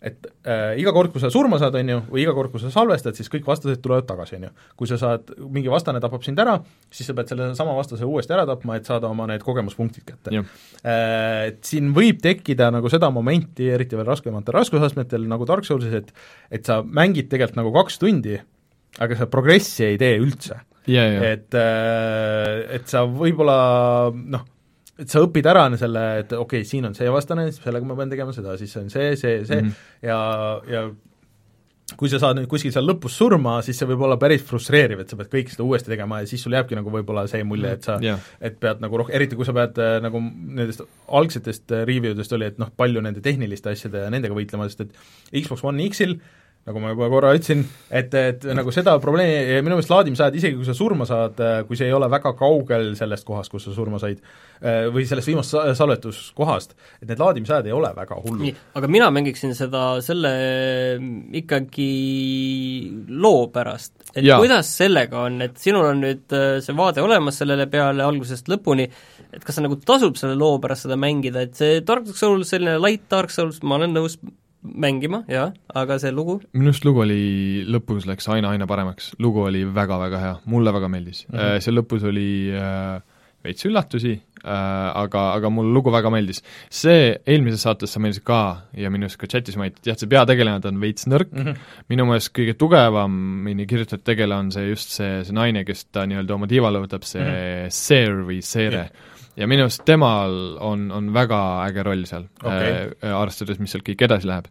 et äh, iga kord, kui sa surma saad, on ju, või iga kord, kui sa salvestad, siis kõik vastased tulevad tagasi, on ju. kui sa saad, mingi vastane tapab sind ära, siis sa pead selle sama vastase uuesti ära tapma, et saada oma need kogemuspunktid kätte. Äh, et siin võib tekkida nagu seda momenti, eriti veel raskematel raskusastmetel, nagu Dark Soulsis, et et sa mängid tegelikult nagu kaks tundi, aga sa progressi ei tee üldse. et, äh, et sa võib-olla noh, et sa õpid ära selle, et okei okay,, siin on see vastane, sellega ma pean tegema seda, siis on see, see, see mm -hmm. ja, ja kui sa saad nüüd kuskil seal lõpus surma, siis see võib olla päris frustreeriv, et sa pead kõike seda uuesti tegema ja siis sul jääbki nagu võib-olla see mulje, et sa yeah., et pead nagu rohkem, eriti kui sa pead äh, nagu nendest algsetest äh, review dest oli, et noh, palju nende tehniliste asjade ja nendega võitlema, sest et Xbox One X-il äh, nagu ma juba korra ütlesin, et, et nagu seda probleemi, minu meelest laadimisajad, isegi kui sa surma saad, kui see ei ole väga kaugel sellest kohast, kus sa surma said, või sellest viimast salvetuskohast, et need laadimisajad ei ole väga hullud. aga mina mängiksin seda selle ikkagi loo pärast, et ja. kuidas sellega on, et sinul on nüüd äh, see vaade olemas sellele peale algusest lõpuni, et kas see nagu tasub selle loo pärast seda mängida, et see Dark Souls, selline light Dark Souls, ma olen nõus mängima, jah, aga see lugu? minu arust lugu oli, lõpus läks aina-aina paremaks, lugu oli väga-väga hea, mulle väga meeldis mm. -hmm. seal lõpus oli äh, veits üllatusi äh,, aga, aga mulle lugu väga meeldis. see eelmises saates sa mainisid ka ja minu arust ka chatis mainiti, jah, see peategelane, ta on veits nõrk mm, -hmm. minu meelest kõige tugevamini kirjutatud tegelane on see just see, see naine, kes ta nii-öelda oma tiivale võtab, see mm -hmm. Seer või Seere yeah ja minu arust temal on, on väga äge roll seal okay., äh, arvestades, mis sealt kõik edasi läheb.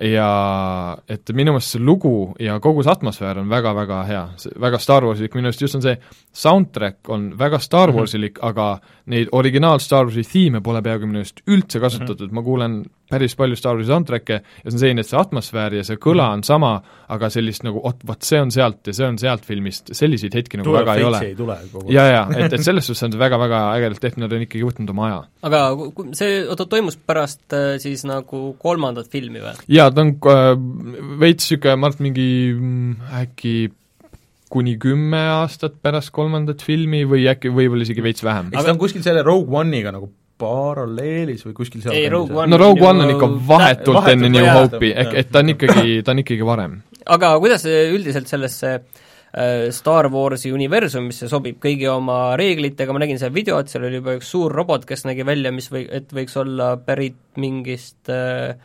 Ja et minu meelest see lugu ja kogu see atmosfäär on väga-väga hea, väga Star Warsilik, minu arust just on see soundtrack on väga Star mhm. Warsilik mm, -hmm. aga neid originaal Star Warsi thiime pole peaaegu minu arust üldse kasutatud mm, -hmm. ma kuulen päris palju Star Warsi soundtrack'e ja see on selline, et see atmosfäär ja see kõla on sama, aga sellist nagu oot, vot see on sealt ja see on sealt filmist, selliseid hetki nagu Tuleb väga ei ole. ja, ja et, et selles suhtes on see väga-väga ägedalt tehtud, nad on ikkagi võtnud oma aja. aga see, oota, toimus pärast äh, siis nagu kolmandat filmi või? jaa, ta on äh, veits niisugune, ma arvan, mingi mm, äkki kuni kümme aastat pärast kolmandat filmi või äkki võib-olla isegi veits vähem. eks ta on kuskil selle Rogue One'iga nagu paralleelis või kuskil seal ei, Rogue One no Rogue One on ikka vahetult, vahetult enne New Hope'i, ehk et ta on ikkagi, ta on ikkagi varem. aga kuidas üldiselt sellesse äh, Star Warsi universumisse sobib kõigi oma reeglitega, ma nägin seda videot, seal oli juba üks suur robot, kes nägi välja, mis või, et võiks olla pärit mingist äh,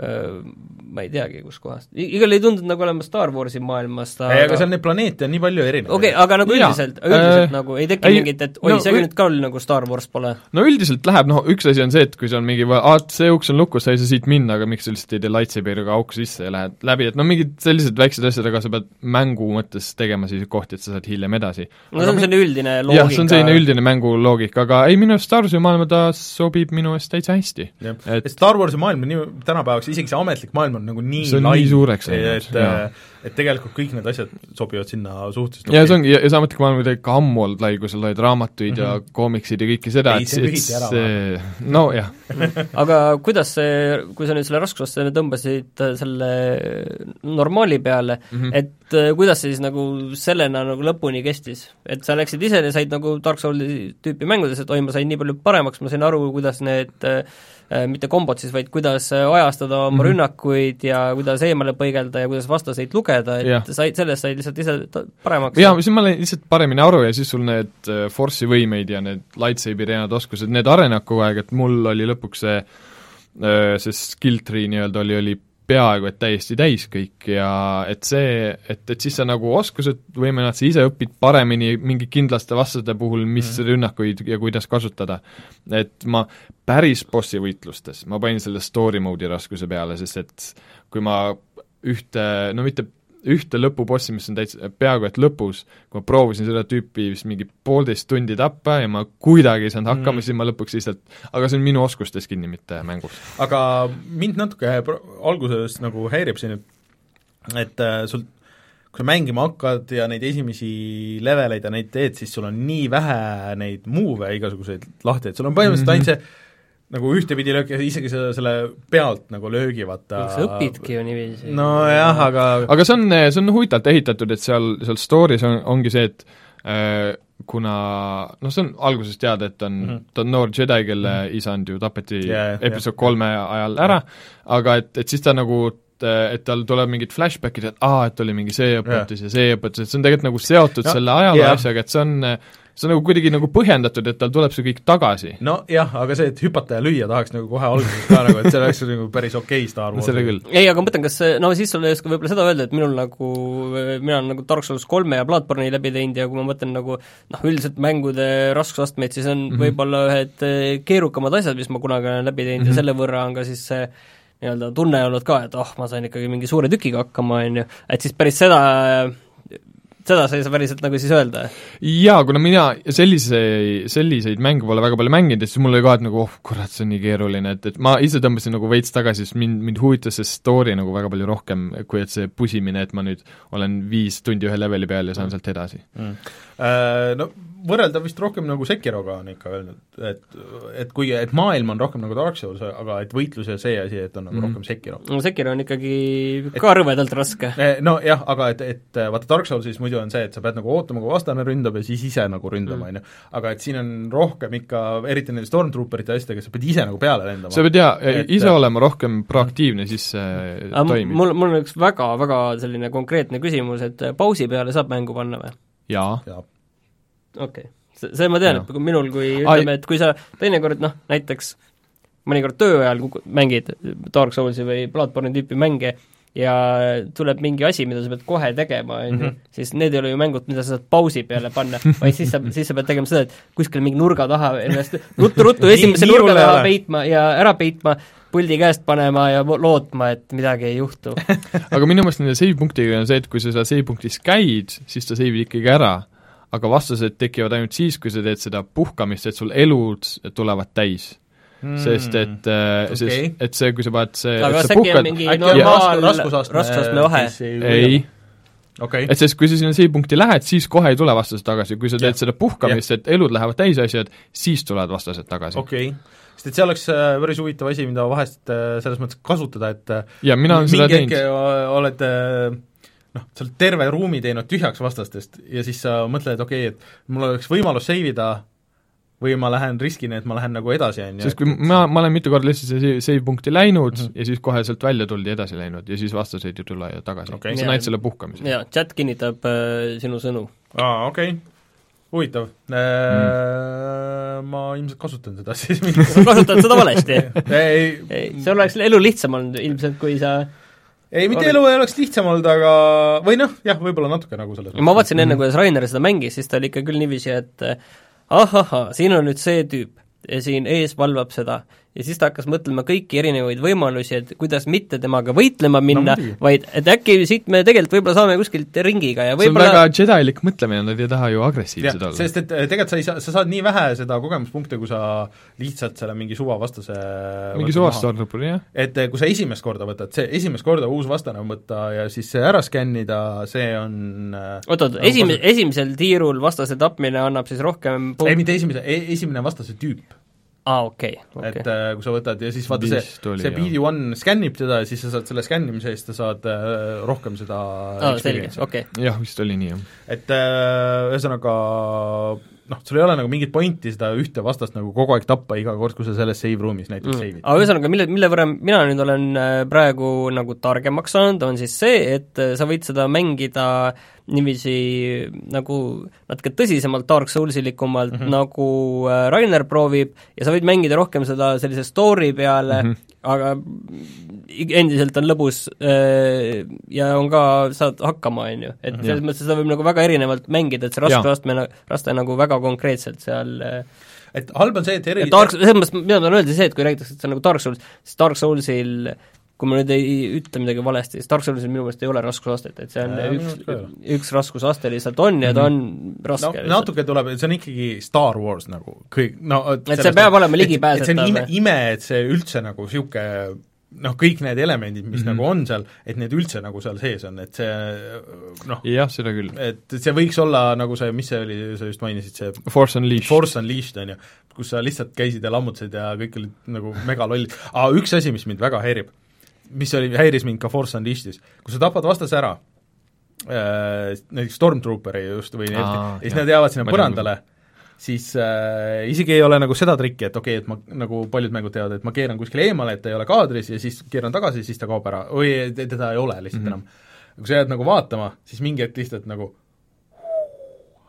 ma ei teagi, kuskohast, igal ei tundunud nagu olema Star Warsi maailmast aga ei, aga seal neid planeete on nii palju erinevaid. okei okay,, aga nagu üldiselt, üldiselt äh, nagu ei teki ei, mingit, et oi no,, see nüüd ka oli nagu Star Wars pole? no üldiselt läheb, noh üks asi on see, et kui sul on mingi, aa, see uks on lukus, sa ei saa siit minna, aga miks sa lihtsalt ei tee lightsaberiga auku sisse ja lähed läbi, et no mingid sellised väiksed asjad, aga sa pead mängu mõttes tegema siis kohti, et sa saad hiljem edasi. no see on selline üldine loogika. jah, see on selline üldine mänguloogika, aga ei, minu arust Star Warsi maailma ta sobib minu eest täitsa hästi. et Star Warsi maailm on nii tänapäevaks, isegi see ametlik maailm on nagu nii see on lai, nii suureks läinud, et et tegelikult kõik need asjad sobivad sinna suhteliselt ja see ongi, ja, ja see ametlik maailm oli ikka ammu olnud lai, kui sa loed raamatuid mm -hmm. ja mhm. koomiksid ja kõike seda, et see, et see, nojah aga kuidas see, kui sa nüüd selle raskusastme tõmbasid äh, selle normaali peale mm, -hmm. et äh, kuidas see siis nagu sellena nagu lõpuni kestis? et sa läksid ise, said nagu Dark Soulsi tüüpi mängudes, et oi, ma sain nii palju paremaks, ma sain aru, kuidas need äh, Äh, mitte kombot siis, vaid kuidas äh, ajastada oma mm -hmm. rünnakuid ja kuidas eemale põigelda ja kuidas vastaseid lugeda, et yeah. said, sellest said lihtsalt ise paremaks? jaa, siis ma lõin lihtsalt paremini aru ja siis sul need äh, force'i võimeid ja need lightsaberi need oskused, need arenevad kogu aeg, et mul oli lõpuks see see skill tree nii-öelda oli, oli peaaegu et täiesti täis kõik ja et see, et, et siis sa nagu oskused, võimenud sa ise õpid paremini mingi kindlaste vastaste puhul, mis mm. rünnakuid ja kuidas kasutada. et ma päris bossi võitlustes, ma panin selle story mode'i raskuse peale, sest et kui ma ühte, no mitte ühte lõpubossi, mis on täitsa peaaegu et lõpus, kui ma proovisin seda tüüpi vist mingi poolteist tundi tappa ja ma kuidagi ei saanud hakkama mm., siis ma lõpuks lihtsalt, aga see on minu oskustes kinni, mitte mängus. aga mind natuke alguses nagu häirib siin, et et äh, sul kui sa mängima hakkad ja neid esimesi leveleid ja neid teed, siis sul on nii vähe neid move'e igasuguseid lahti, et sul on põhimõtteliselt mm -hmm. ainult see nagu ühtepidi lööki, isegi selle, selle pealt nagu löögi, vaata sa õpidki ju niiviisi. nojah, aga aga see on, see on huvitavalt ehitatud, et seal, seal story's on, ongi see, et äh, kuna noh, see on algusest teada, et on mm, -hmm. ta on noor Jedi, kelle mm -hmm. isand ju tapeti yeah, episood yeah. kolme ajal ära, aga et, et siis ta nagu et tal tuleb mingid flashbackid, et aa, et oli mingi see õpetus yeah. ja see õpetus, et see on tegelikult nagu seotud no, selle ajaloo yeah. asjaga, et see on see on nagu kuidagi nagu põhjendatud, et tal tuleb see kõik tagasi. nojah, aga see, et hüpata ja lüüa tahaks nagu kohe alguses ka nagu, et see oleks nagu päris okei okay Star Warsi. seda küll. ei, aga ma mõtlen, kas see, no siis sul ei oska võib-olla seda öelda, et minul nagu, mina olen nagu Dark Souls kolme ja Bloodborne'i läbi teinud ja kui ma mõtlen nagu noh, üldiselt mängude raskusastmeid, siis on mm -hmm. võib-olla ühed eh, keerukamad asjad, mis ma kunagi olen läbi teinud mm -hmm. ja mhm. selle võrra on ka siis see nii-öelda tunne olnud ka, et oh, ma sain ikkagi mingi suure tükiga hakkama, on ju, et siis päris seda seda sa ei saa päriselt nagu siis öelda? jaa, kuna mina sellise, selliseid mänge pole väga palju mänginud ja siis mul oli ka, et nagu oh kurat, see on nii keeruline, et, et ma ise tõmbasin nagu veits tagasi, sest mind, mind huvitas see story nagu väga palju rohkem, kui et see pusimine, et ma nüüd olen viis tundi ühe leveli peal ja saan mm. sealt edasi mm.. Äh, no võrreldav vist rohkem nagu Sekiroga on ikka öelnud, et et kuigi, et maailm on rohkem nagu Dark Souls, aga et võitlus ja see asi, et on nagu mm. rohkem Sekiro. no Sekiro on ikkagi et, ka rõvedalt raske. Eh, nojah, aga et, et vaata Dark Soulsis muidu on see, et sa pead nagu ootama, kui vastane ründab ja siis ise nagu ründama, mm. on ju. aga et siin on rohkem ikka, eriti nende Stormtrooperite asjadega, sa pead ise nagu peale lendama. sa pead jaa, ise olema rohkem proaktiivne, siis see toimib. mul, mul on üks väga, väga selline konkreetne küsimus, et pausi peale saab mängu panna või? jaa ja.. Okei. Okay see ma tean, et minul, kui ütleme, et kui sa teinekord noh, näiteks mõnikord töö ajal mängid Dark Soulsi või Bloodborne'i tüüpi mänge ja tuleb mingi asi, mida sa pead kohe tegema, on ju, mhm. siis need ei ole ju mängud, mida sa saad pausi peale panna, vaid siis sa, siis sa pead tegema seda, et kuskil mingi nurga taha ennast ruttu-ruttu esimese nurga taha peitma ja ära peitma, puldi käest panema ja lootma, et midagi ei juhtu. Aga minu meelest nende save punktiga on see, et kui sa seal save punktis käid, siis ta save'ib ikkagi ära aga vastused tekivad ainult siis, kui sa teed seda puhkamist, et sul elud tulevad täis mm.. sest et äh, okay., sest et see, kui sa paned see aga kas äkki on mingi normaal raskusastme vahe? ei okay.. et sest kui sa sinna C-punkti lähed, siis kohe ei tule vastased tagasi, kui sa teed yeah. seda puhkamist, et elud lähevad täis asjad, siis tulevad vastased tagasi. okei okay sest et see oleks äh, päris huvitav asi, mida vahest äh, selles mõttes kasutada, et ja mina olen seda teinud. oled noh, sa oled terve ruumi teinud tühjaks vastastest ja siis sa mõtled, okei okay,, et mul oleks võimalus save ida või ma lähen riskin, et ma lähen nagu edasi, on ju. sest kui ma, ma olen mitu korda lihtsalt save punkti läinud mm -hmm. ja siis kohe sealt välja tuldi edasi läinud ja siis vastaseid ei tule tagasi okay.. sa näed selle puhkamise. jaa, chat kinnitab äh, sinu sõnu. aa, okei okay huvitav mm., ma ilmselt kasutan seda siis sa kasutad seda valesti ei, ei, see oleks elu lihtsam olnud ilmselt, kui sa ei, mitte elu ei oleks lihtsam olnud, aga või noh, jah, võib-olla natuke nagu selles ma vaatasin enne, kuidas Rainer seda mängis, siis ta oli ikka küll niiviisi, et ahahah, siin on nüüd see tüüp ja siin ees valvab seda ja siis ta hakkas mõtlema kõiki erinevaid võimalusi, et kuidas mitte temaga võitlema minna no,, vaid et äkki siit me tegelikult võib-olla saame kuskilt ringiga ja võib-olla see on väga Jedi-lik mõtlemine, nad ei taha ju agressiivsed olla. sest et eh, tegelikult sa ei saa, sa saad nii vähe seda kogemuspunkte, kui sa lihtsalt selle mingi suvavastase mingi suvast Stormtrooperi, jah. et eh, kui sa esimest korda võtad, see esimest korda uus vastane võtta ja siis see ära skännida, see on oot-oot, eh, esim-, esimesel tiirul vastase tapmine annab siis rohkem punkt... ei, mitte esimese, e-, esimene vastase tüüp aa ah,, okei. Okay, okay.. et äh, kui sa võtad ja siis vaata see, see BD1 skännib teda ja siis sa saad selle skännimise eest, sa saad äh, rohkem seda ah, selge, okei. Okay.. jah, vist oli nii, jah. et äh, ühesõnaga äh, noh, sul ei ole nagu mingit pointi seda ühte vastast nagu kogu aeg tappa iga kord, kui sa selles save ruumis näiteks mm. save'id. aga ühesõnaga, mille, mille võrra mina nüüd olen äh, praegu nagu targemaks saanud, on siis see, et äh, sa võid seda mängida niiviisi nagu natuke tõsisemalt Dark Soulsilikumalt mm, -hmm. nagu äh, Rainer proovib, ja sa võid mängida rohkem seda sellise story peale mm, -hmm. Aga endiselt on lõbus äh, ja on ka, saad hakkama, on ju. et selles mõttes seda võib nagu väga erinevalt mängida, et see raskusastme, raste nagu väga konkreetselt seal äh, et halb on see, et eri Dark, selles mõttes, mida ma tahan öelda, see, et kui räägitakse, et see on nagu Dark Souls, siis Dark Soulsil kui ma nüüd ei ütle midagi valesti, siis Dark Soulsil minu meelest ei ole raskusastet, et see on ja, üks, üks raskusaste lihtsalt on ja ta on raske no, natuke tuleb, see on ikkagi Star Wars nagu kõik, no et see peab olema ligipääsetav. see on ime, ime, et see üldse nagu niisugune noh, kõik need elemendid, mis mm -hmm. nagu on seal, et need üldse nagu seal sees on, et see noh jah, seda küll. et see võiks olla nagu see, mis see oli, sa just mainisid, see Force Unleashed. Force Unleashed, on ju, kus sa lihtsalt käisid ja lammutasid ja kõik olid nagu megalollid, aga üks asi, mis mind väga häirib, mis oli, häiris mind ka Force Unleashed'is, kui sa tapad vastase ära äh,, näiteks Stormtrooperi just või need, ja siis nad jäävad sinna põrandale, siis äh, isegi ei ole nagu seda trikki, et okei okay,, et ma, nagu paljud mängud teevad, et ma keeran kuskile eemale, et ta ei ole kaadris ja siis keeran tagasi, siis ta kaob ära, või teda ei ole lihtsalt mm -hmm. enam. kui sa jääd nagu vaatama, siis mingi hetk lihtsalt nagu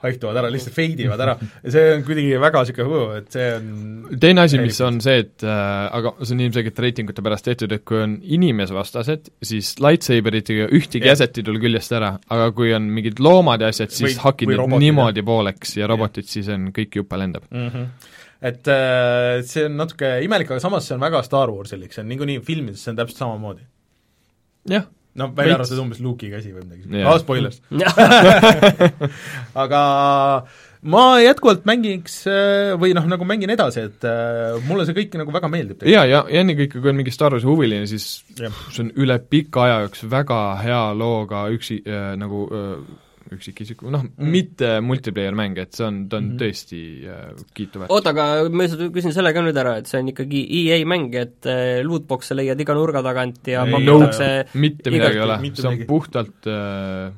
haihtuvad ära, lihtsalt fade ivad ära ja see on kuidagi väga niisugune, et see on teine asi, mis on see, et äh, aga see on ilmselgelt reitingute pärast tehtud, et kui on inimesvastased, siis lightsaberitega ühtegi yeah. asset ei tule küljest ära, aga kui on mingid loomad ja asjad, siis või, hakid need niimoodi pooleks ja robotid yeah., siis on, kõik juppe lendab mm. -hmm et äh, see on natuke imelik, aga samas see on väga Star Warsilik, see on niikuinii filmides, see on täpselt samamoodi. jah no välja arvatud umbes Luke'i käsi või midagi yeah., aa, spoilers aga ma jätkuvalt mängiks äh, või noh, nagu mängin edasi, et äh, mulle see kõik nagu väga meeldib. jaa, ja, ja ennekõike, kui on mingi Star Warsi huviline, siis yeah. see on üle pika aja üks väga hea looga üksi äh, nagu äh, üksikisiku, noh mm., mitte multiplayer mäng, et see on, ta on mm -hmm. tõesti äh, kiituväärt. oota, aga ma lihtsalt küsin selle ka nüüd ära, et see on ikkagi EA mäng, et äh, lootbox'e leiad iga nurga tagant ja pakutakse no, mitte midagi ei ole, see on puhtalt äh,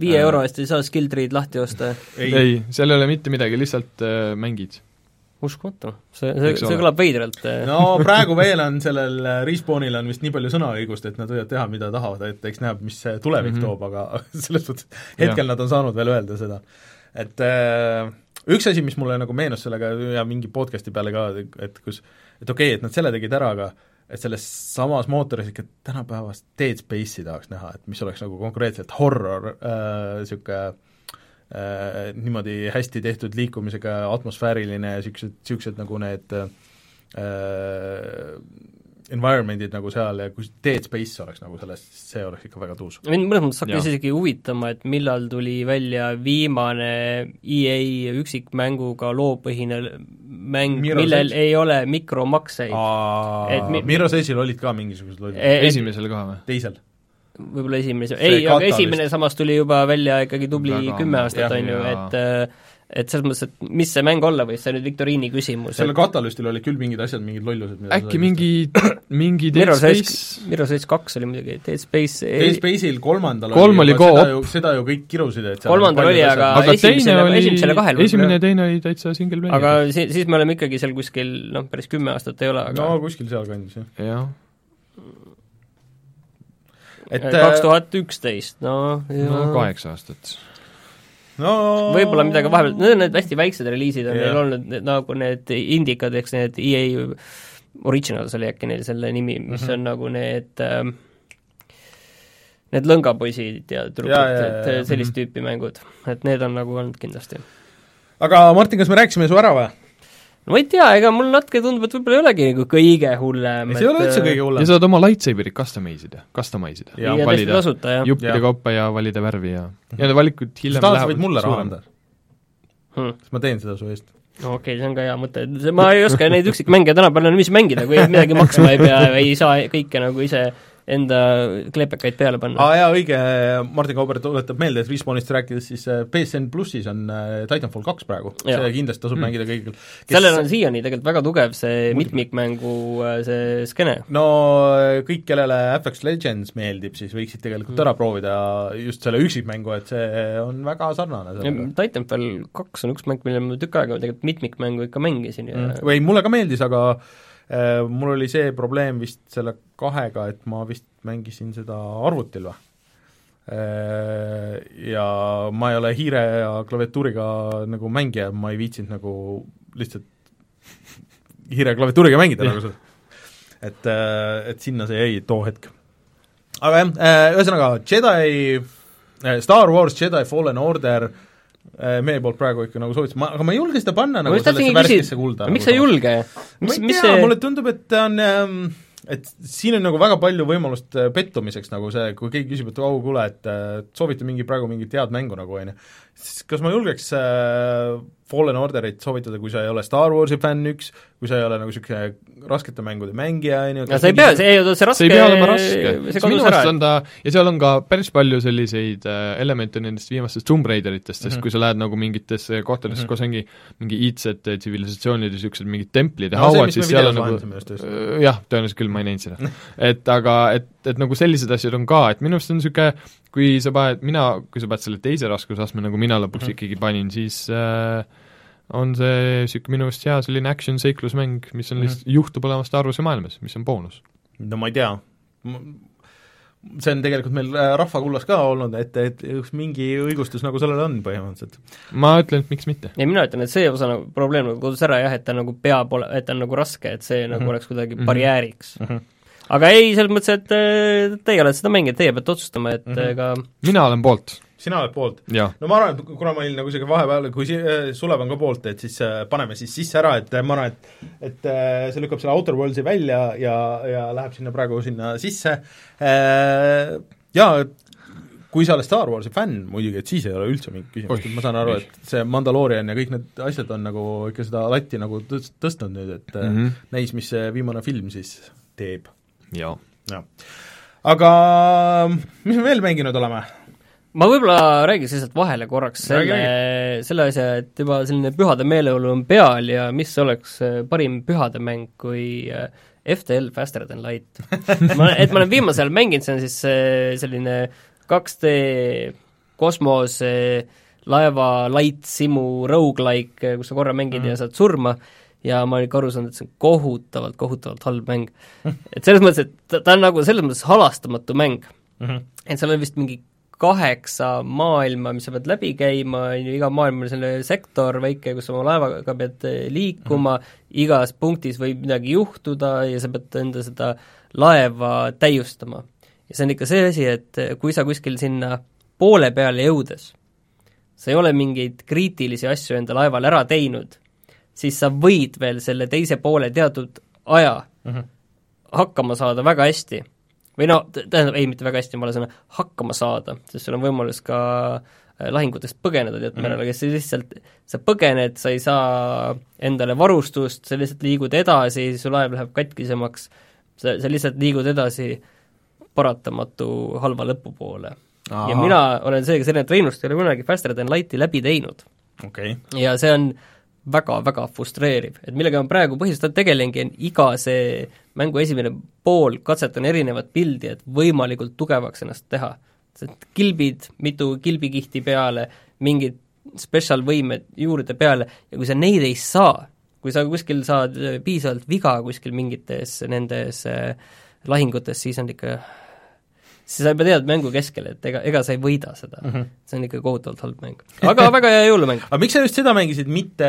viie äh, euro eest ei saa skill tree'd lahti osta? ei, ei, seal ei ole mitte midagi, lihtsalt äh, mängid uskumatu, see, see, see kõlab veidralt. No praegu veel on sellel eh, Respawnil on vist nii palju sõnaõigust, et nad võivad teha, mida tahavad, et eks näeb, mis see tulevik mm -hmm. toob, aga selles suhtes hetkel ja. nad on saanud veel öelda seda. et äh, üks asi, mis mulle nagu meenus sellega ja mingi podcast'i peale ka, et kus et okei okay,, et nad selle tegid ära, aga et selles samas mootoris ikka tänapäevast Dead Space'i tahaks näha, et mis oleks nagu konkreetselt horror niisugune äh, äh, niimoodi hästi tehtud liikumisega atmosfääriline ja niisugused, niisugused nagu need äh, environment'id nagu seal ja kui Dead Space oleks nagu sellest, see oleks ikka väga tuus. mind mõnes mõttes hakkas isegi huvitama, et millal tuli välja viimane EA üksikmänguga loopõhine mäng, millel Edge. ei ole mikromakseid. Mi Mirror's Edge'il olid ka mingisugused lollid. E- esimesel ka või? teisel võib-olla esimene, ei, aga esimene samas tuli juba välja ikkagi tubli Väga kümme aastat, on ju, et äh, et selles mõttes, et mis see mäng olla võis, see on nüüd viktoriini küsimus. sellel et... katalüstil olid küll mingid asjad, mingid lollused, mida äkki mingi, mingi Dead Space? Mirror's Edge kaks oli muidugi, Dead Space Dead Space'il kolmandal kolm oli seda ju, seda ju kõik kirusid, et kolmandal oli, aga, aga esimesele, oli, esimesele kahel esimene ja teine oli täitsa single player. aga si-, siis me oleme ikkagi seal kuskil noh, päris kümme aastat ei ole, aga no kuskil sealkandis, jah. jah kaks tuhat üksteist, no no kaheksa aastat. no võib-olla midagi vahepeal, need on need hästi väiksed reliisid on yeah. neil olnud, nagu need indikad, eks need EA Originals oli äkki neil selle nimi, mis mm -hmm. on nagu need äh, need lõngapoisid ja tüdrukud, et sellist -hmm. tüüpi mängud, et need on nagu olnud kindlasti. aga Martin, kas me rääkisime su ära või? No ma ei tea, ega mul natuke tundub, et võib-olla ei olegi nagu kõige hullem. see ei ole üldse kõige hullem. ja saad oma lightsaberit customize ida, customize ida. ja, ja valida tasuta, juppide kaupa ja valida värvi ja, ja need valikud hiljem lähevad sa võid mulle raha anda? Hmm.. siis ma teen seda su eest. Okei okay,, see on ka hea mõte, ma ei oska neid üksikmänge tänapäeval enam ise mängida, kui midagi maksma ei pea, ei saa kõike nagu ise enda kleepekaid peale panna. aa jaa, õige, Martin Kauber tuletab meelde, et Respawnist rääkides siis PSN äh, plussis on äh, Titanfall kaks praegu, see kindlasti tasub mm. mängida kõigil kes... sellel on siiani tegelikult väga tugev see mitmikmängu äh, see skeene. no kõik, kellele Apex Legends meeldib, siis võiksid tegelikult mm. ära proovida just selle üksikmängu, et see on väga sarnane sellele. Titanfall kaks on üks mäng, mille ma tükk aega tegelikult mitmikmängu ikka mängisin ja mm. või mulle ka meeldis, aga mul oli see probleem vist selle kahega, et ma vist mängisin seda arvutil või? Äh, ja ma ei ole hiire ja klaviatuuriga nagu mängija, ma ei viitsinud nagu lihtsalt hiire ja klaviatuuriga mängida nagu seda. et, äh, et sinna see jäi too hetk. aga jah, ühesõnaga Jedi, Star Wars Jedi Fallen Order äh, Äh, meie poolt praegu ikka nagu soovitasime, aga ma ei julge seda panna nagu sellesse värskesse kulda. miks nagu sa ei julge? ma ei tea see..., mulle tundub, et ta on ähm, et siin on nagu väga palju võimalust äh, pettumiseks nagu see, kui keegi küsib, et au, kuule, et soovita mingi praegu mingit head mängu nagu, on ju, siis kas ma julgeks äh, Fallen Orderit soovitada, kui sa ei ole Star Warsi fänn üks, kui sa ei ole nagu niisugune raskete mängude mängija, on ju. no sa ei pea, see, see raske see ei pea olema raske, minu arust on ta, ja seal on ka päris palju selliseid äh, elemente nendest viimastest Tomb Raideritest, sest mm -hmm. kui sa lähed nagu mingitesse kohtadesse mm, -hmm. kus ongi mingi iidsed tsivilisatsioonid ja niisugused mingid templid ja no, hauad, siis seal on nagu äh, jah, tõenäoliselt küll, ma ei näinud seda et aga, et, et nagu sellised asjad on ka, et minu arust on niisugune kui sa paned, mina, kui sa paned selle teise raskusastme, nagu mina lõpuks mm -hmm. ikkagi panin, siis äh, on see niisugune minu arust hea selline action-seiklusmäng, mis on mm -hmm. lihtsalt, juhtub olema Star Warsi maailmas, mis on boonus. no ma ei tea, see on tegelikult meil äh, rahvakullas ka olnud, et, et üks mingi õigustus nagu sellel on põhimõtteliselt. ma ütlen, et miks mitte. ei, mina ütlen, et see osa nagu, probleem nagu kodus ära jah, et ta nagu peab ole-, et ta on nagu raske, et see mm -hmm. nagu mhm. oleks kuidagi mm -hmm. barjääriks mm. -hmm aga ei, selles mõttes, et äh, teie olete seda mänginud, teie peate otsustama, et mm -hmm. ega mina olen poolt. Sina oled poolt? no ma arvan, et kuna ma olin nagu isegi vahepeal, kui si-, äh, Sulev on ka poolt, et siis äh, paneme siis sisse ära, et ma arvan, et et see lükkab selle Outer Worldsi välja ja, ja läheb sinna praegu sinna sisse, jaa, kui sa oled Star Warsi fänn muidugi, et siis ei ole üldse mingit küsimust, et ma saan aru, et see Mandaloorian ja kõik need asjad on nagu ikka seda latti nagu tõst-, tõstnud nüüd, et mm -hmm. näis, mis see viimane film siis teeb jaa. jah. aga mis me veel mänginud oleme? Ma võib-olla räägiks lihtsalt vahele korraks selle, selle asja, et juba selline pühade meeleolu on peal ja mis oleks äh, parim pühade mäng kui äh, FTL Faster than light ma, et ma olen viimasel ajal mänginud, see on siis äh, selline 2D kosmos laeva light simu rogu-like, kus sa korra mängid mm ja saad surma ja ma olen ikka aru saanud, et see on kohutavalt, kohutavalt halb mäng. et selles mõttes, et ta, ta on nagu selles mõttes halastamatu mäng mm. -hmm. et seal on vist mingi kaheksa maailma, mis sa pead läbi käima, on ju, iga maailm on selline sektor väike, kus oma laevaga pead eh, liikuma mm, -hmm. igas punktis võib midagi juhtuda ja sa pead enda seda laeva täiustama. ja see on ikka see asi, et eh, kui sa kuskil sinna poole peale jõudes, sa ei ole mingeid kriitilisi asju enda laeval ära teinud siis sa võid veel selle teise poole teatud aja mm -hmm. hakkama saada väga hästi. Või no tähendab, ei, mitte väga hästi, vale sõna, hakkama saada, sest sul on võimalus ka äh, lahingutest põgeneda teatud määral mm, -hmm. aga sa lihtsalt, sa põgened, sa ei saa endale varustust, sa lihtsalt liigud edasi, su laev läheb katkisemaks, sa, sa lihtsalt liigud edasi paratamatu halva lõpu poole. ja mina olen seega selline, et Reinust ei ole kunagi Faster than Lighti läbi teinud okay.. ja see on väga-väga frustreeriv, et millega ma praegu põhiliselt tegelengi, on iga see mängu esimene pool, katsetan erinevat pildi, et võimalikult tugevaks ennast teha. kilbid, mitu kilbikihti peale, mingid special võimed juurde peale ja kui sa neid ei saa, kui sa kuskil saad piisavalt viga kuskil mingites nendes äh, lahingutes, siis on ikka siis sa juba tead mängu keskel, et ega, ega sa ei võida seda mm. -hmm. see on ikka kohutavalt halb mäng. aga väga hea jõulumäng. aga miks sa just seda mängisid, mitte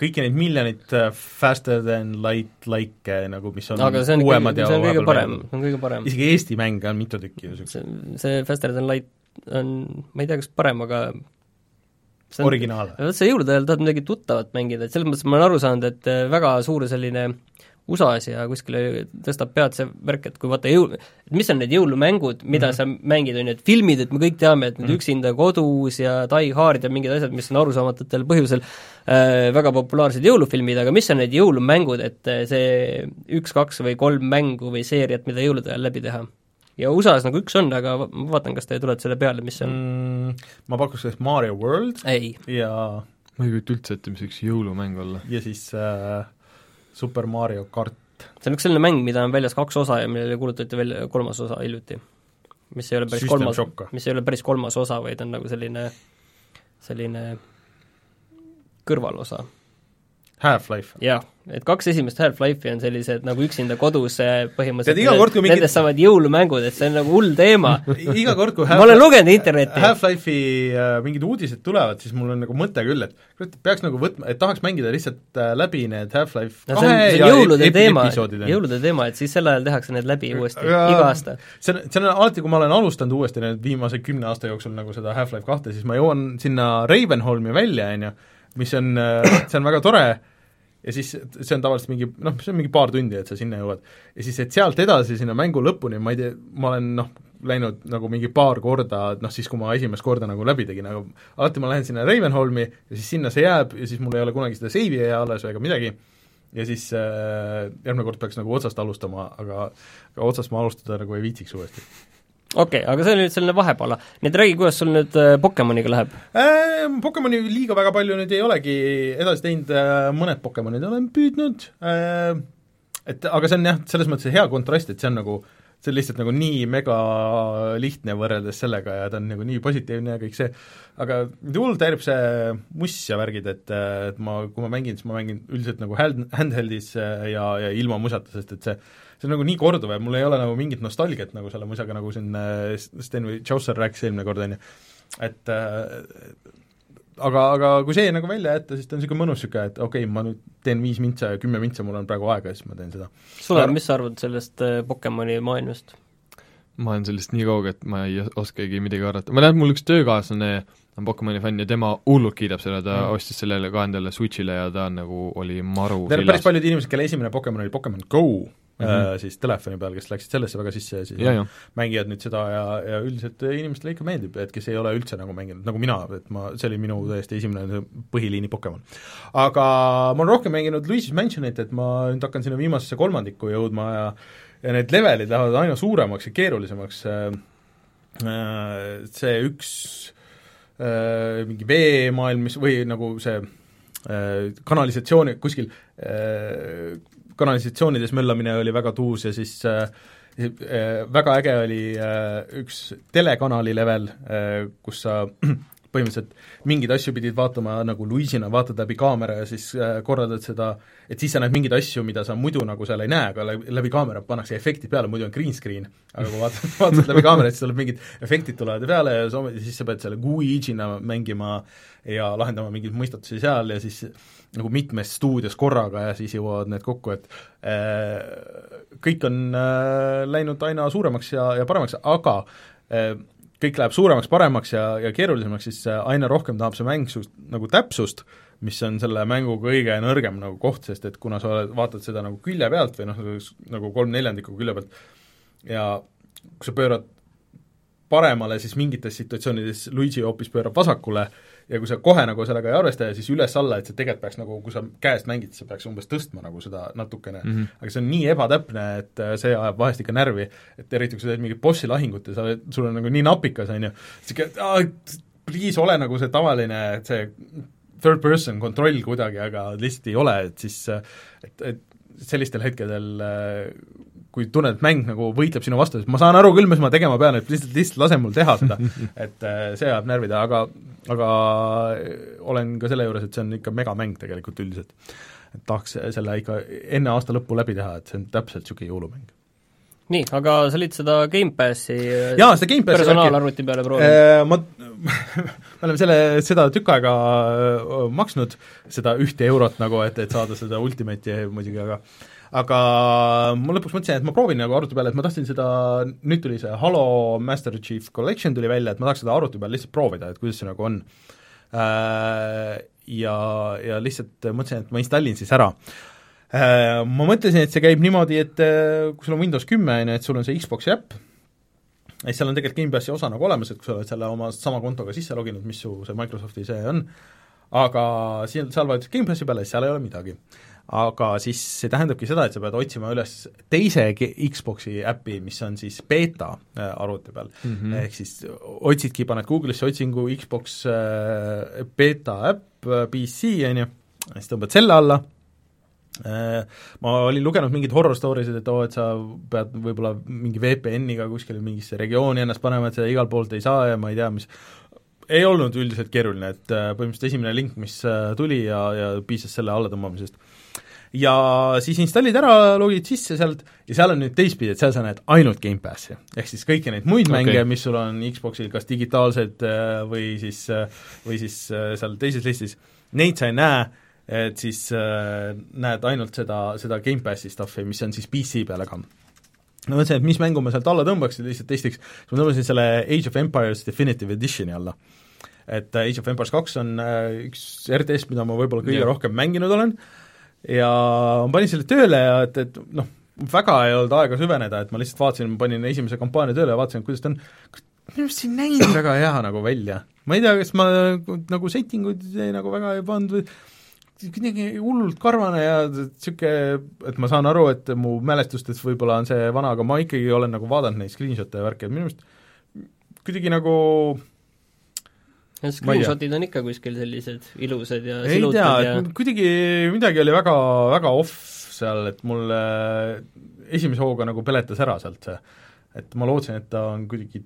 kõiki neid miljonit äh, Faster than light like'e nagu, mis on aga see on uuemad ja see on kõige parem, see on kõige parem. isegi Eesti mänge on mitu tükki ju see, see Faster than light on, ma ei tea, kas parem, aga see on, originaal? vot sa jõulude ajal tahad midagi tuttavat mängida, et selles mõttes ma olen aru saanud, et äh, väga suur selline USA-s ja kuskile tõstab pead see värk, et kui vaata jõul, et mis on need jõulumängud, mida mm -hmm. sa mängid, on ju, et filmid, et me kõik teame, et need mm -hmm. Üksinda kodus ja Die Hard ja mingid asjad, mis on arusaamatutel põhjusel äh, väga populaarsed jõulufilmid, aga mis on need jõulumängud, et äh, see üks, kaks või kolm mängu või seeriat, mida jõulude ajal läbi teha? ja USA-s nagu üks on, aga ma vaatan, kas te tulete selle peale, mis see on mm,? Ma pakuks sellist Mario World ei. ja ma ei kujuta üldse ette, mis võiks jõulumäng olla. ja siis äh, Super Mario kart. see on üks selline mäng, mida on väljas kaks osa ja millele kuulutati välja kolmas osa hiljuti. mis ei ole päris System kolmas, mis ei ole päris kolmas osa, vaid on nagu selline, selline kõrvalosa. Half-Life? jah et kaks esimest Half-Life'i on sellised nagu üksinda kodus põhimõtteliselt, mingid... nendest saavad jõulumängud, et see on nagu hull teema iga kord, kui Half ma olen lugenud internetti. Half-Life'i äh, mingid uudised tulevad, siis mul on nagu mõte küll, et peaks nagu võtma, et tahaks mängida lihtsalt äh, läbi need Half-Life no, kahe ja jõulude teema, jõulude teema, et siis sel ajal tehakse need läbi uuesti ja,, iga aasta. see on, see on alati, kui ma olen alustanud uuesti nüüd viimase kümne aasta jooksul nagu seda Half-Life kahte, siis ma jõuan sinna Ravenholmi välja, on ju, mis on, äh, see on väga tore, ja siis see on tavaliselt mingi noh, see on mingi paar tundi, et sa sinna jõuad. ja siis, et sealt edasi sinna mängu lõpuni, ma ei tea, ma olen noh, läinud nagu mingi paar korda, noh siis, kui ma esimest korda nagu läbi tegin, aga alati ma lähen sinna Ravenholmi ja siis sinna see jääb ja siis mul ei ole kunagi seda seivi alles ega midagi, ja siis äh, järgmine kord peaks nagu otsast alustama, aga aga otsast ma alustada nagu ei viitsiks uuesti okei okay,, aga see oli nüüd selline vahepala. nii et räägi, kuidas sul nüüd äh, Pokemoniga läheb äh,? Pokemoni liiga väga palju nüüd ei olegi edasi teinud äh,, mõned Pokemonid olen püüdnud äh,, et aga see on jah, selles mõttes hea kontrast, et see on nagu see on lihtsalt nagu nii mega lihtne võrreldes sellega ja ta on nagu nii positiivne ja kõik see, aga mind hullult häirib see muss ja värgid, et, et ma, kui ma mängin, siis ma mängin üldiselt nagu hand, handheld'is ja, ja ilma musata, sest et see see on nagu nii korduv ja mul ei ole nagu mingit nostalgiat nagu selle muisaga, nagu siin äh, Sten või Chaucer rääkis eelmine kord, on ju, et äh, aga, aga kui see nagu välja jätta, siis ta on niisugune mõnus niisugune, et okei okay,, ma nüüd teen viis mintsa ja kümme mintsa, mul on praegu aega ja siis ma teen seda. Sulev mis sa arvad sellest äh, Pokemoni maailmast? ma olen sellest nii kaugel, et ma ei oskagi midagi arvata, ma tean, et mul üks töökaaslane on Pokemoni fänn ja tema hullult kiidab seda, ta mm. ostis sellele ka endale Switch'ile ja ta nagu oli maru päris paljud inimesed, kelle esimene Pokemon oli Pokemon Go, mm -hmm. siis telefoni peal, kes läksid sellesse väga sisse ja siis ja, ja. mängivad nüüd seda ja, ja üldiselt inimestele ikka meeldib, et kes ei ole üldse nagu mänginud, nagu mina, et ma, see oli minu täiesti esimene põhiliini Pokemon. aga ma olen rohkem mänginud Luigi's Mansionit, et ma nüüd hakkan sinna viimasesse kolmandikku jõudma ja ja need levelid lähevad aina suuremaks ja keerulisemaks, see üks mingi veemaailm, mis või nagu see kanalisatsiooni, kuskil kanalisatsioonides möllamine oli väga tuus ja siis äh, äh, väga äge oli äh, üks telekanali level äh,, kus sa põhimõtteliselt mingeid asju pidid vaatama nagu Luisina, vaatad läbi kaamera ja siis äh, korraldad seda, et siis sa näed mingeid asju, mida sa muidu nagu seal ei näe, aga läbi, läbi kaamera pannakse efektid peale, muidu on green screen. aga kui vaatad, vaatad läbi kaamera, siis tuleb mingid efektid tulevad peale ja siis sa pead selle Gui'ina mängima ja lahendama mingeid mõistatusi seal ja siis nagu mitmes stuudios korraga ja siis jõuavad need kokku, et äh, kõik on äh, läinud aina suuremaks ja, ja paremaks, aga äh, kõik läheb suuremaks, paremaks ja, ja keerulisemaks, siis äh, aina rohkem tahab see mäng sust nagu täpsust, mis on selle mängu kõige nõrgem nagu koht, sest et kuna sa oled, vaatad seda nagu külje pealt või noh, nagu kolm neljandikku külje pealt ja kui sa pöörad paremale, siis mingites situatsioonides Luigi hoopis pöörab vasakule ja kui sa kohe nagu sellega ei arvesta ja siis üles-alla, et see tegelikult peaks nagu, kui sa käest mängid, sa peaks umbes tõstma nagu seda natukene. Mm, -hmm. aga see on nii ebatäpne, et äh, see ajab vahest ikka närvi, et eriti kui sa teed mingit bossi lahingut ja sa oled, sul on nagu nii napikas, on ju, niisugune please ole nagu see tavaline, see third person kontroll kuidagi, aga lihtsalt ei ole, et siis et, et sellistel hetkedel äh, kui tunned, et mäng nagu võitleb sinu vastu, siis ma saan aru küll, mis ma tegema pean, et lihtsalt, lihtsalt lase mul teha seda et äh, see ajab närvide, aga aga olen ka selle juures, et see on ikka megamäng tegelikult üldiselt. et tahaks selle ikka enne aasta lõppu läbi teha, et see on täpselt niisugune jõulumäng nii, aga sa olid seda Gamepassi jaa, seda Gamepassi personaalarvuti peale proovinud äh,? Ma me oleme selle, seda tükk aega äh, maksnud, seda ühte eurot nagu, et, et saada seda Ultimate'i muidugi, aga aga ma lõpuks mõtlesin, et ma proovin nagu arvuti peal, et ma tahtsin seda, nüüd tuli see Halo Master Chief Collection tuli välja, et ma tahaks seda arvuti peal lihtsalt proovida, et kuidas see nagu on. Äh, ja, ja lihtsalt mõtlesin, et ma installin siis ära äh, ma mõtlesin, et see käib niimoodi, et äh, kui sul on Windows kümme, on ju, et sul on see Xbox'i äpp, ja seal on tegelikult Gamepassi osa nagu olemas, et kui sa oled selle oma sama kontoga sisse loginud, mis su see Microsofti see on, aga siin, seal vajutad Gamepassi peale, seal ei ole midagi aga siis see tähendabki seda, et sa pead otsima üles teise Xbox'i äpi, mis on siis beeta äh, arvuti peal mm. -hmm. ehk siis otsidki, paned Google'isse otsingu Xbox äh, beeta äpp äh, PC, on ju, siis tõmbad selle alla, ma olin lugenud mingeid horror story sid, et oo, et sa pead võib-olla mingi VPN-iga kuskile mingisse regiooni ennast panema, et seda igalt poolt ei saa ja ma ei tea, mis ei olnud üldiselt keeruline, et põhimõtteliselt esimene link, mis tuli ja, ja piisas selle allatõmbamisest ja siis installid ära, logid sisse sealt ja seal on nüüd teistpidi, et seal sa näed ainult Gamepassi. ehk siis kõiki neid muid okay. mänge, mis sul on Xboxil kas digitaalsed äh, või siis, äh, või siis äh, seal teises listis, neid sa ei näe, et siis äh, näed ainult seda, seda Gamepassi stuff'i, mis on siis PC peale ka ma mõtlesin, et mis mängu ma sealt alla tõmbaks lihtsalt testiks, siis ma tõmbasin selle Age of Empires Definitive Editioni alla. et Age of Empires kaks on üks RTS, mida ma võib-olla kõige yeah. rohkem mänginud olen, ja ma panin selle tööle ja et, et noh, väga ei olnud aega süveneda, et ma lihtsalt vaatasin, panin esimese kampaania tööle ja vaatasin, kuidas ta on, minu arust see ei näinud väga hea nagu välja. ma ei tea, kas ma nagu settinguid nagu väga ei pannud või kuidagi hullult karvane ja niisugune, et ma saan aru, et mu mälestustes võib-olla on see vana, aga ma ikkagi olen nagu vaadanud neid screenshot'e ja värke, et minu meelest kuidagi nagu Screenshotid on ikka kuskil sellised ilusad ja ei tea, ja... kuidagi midagi oli väga, väga off seal, et mul esimese hooga nagu peletas ära sealt see. et ma lootsin, et ta on kuidagi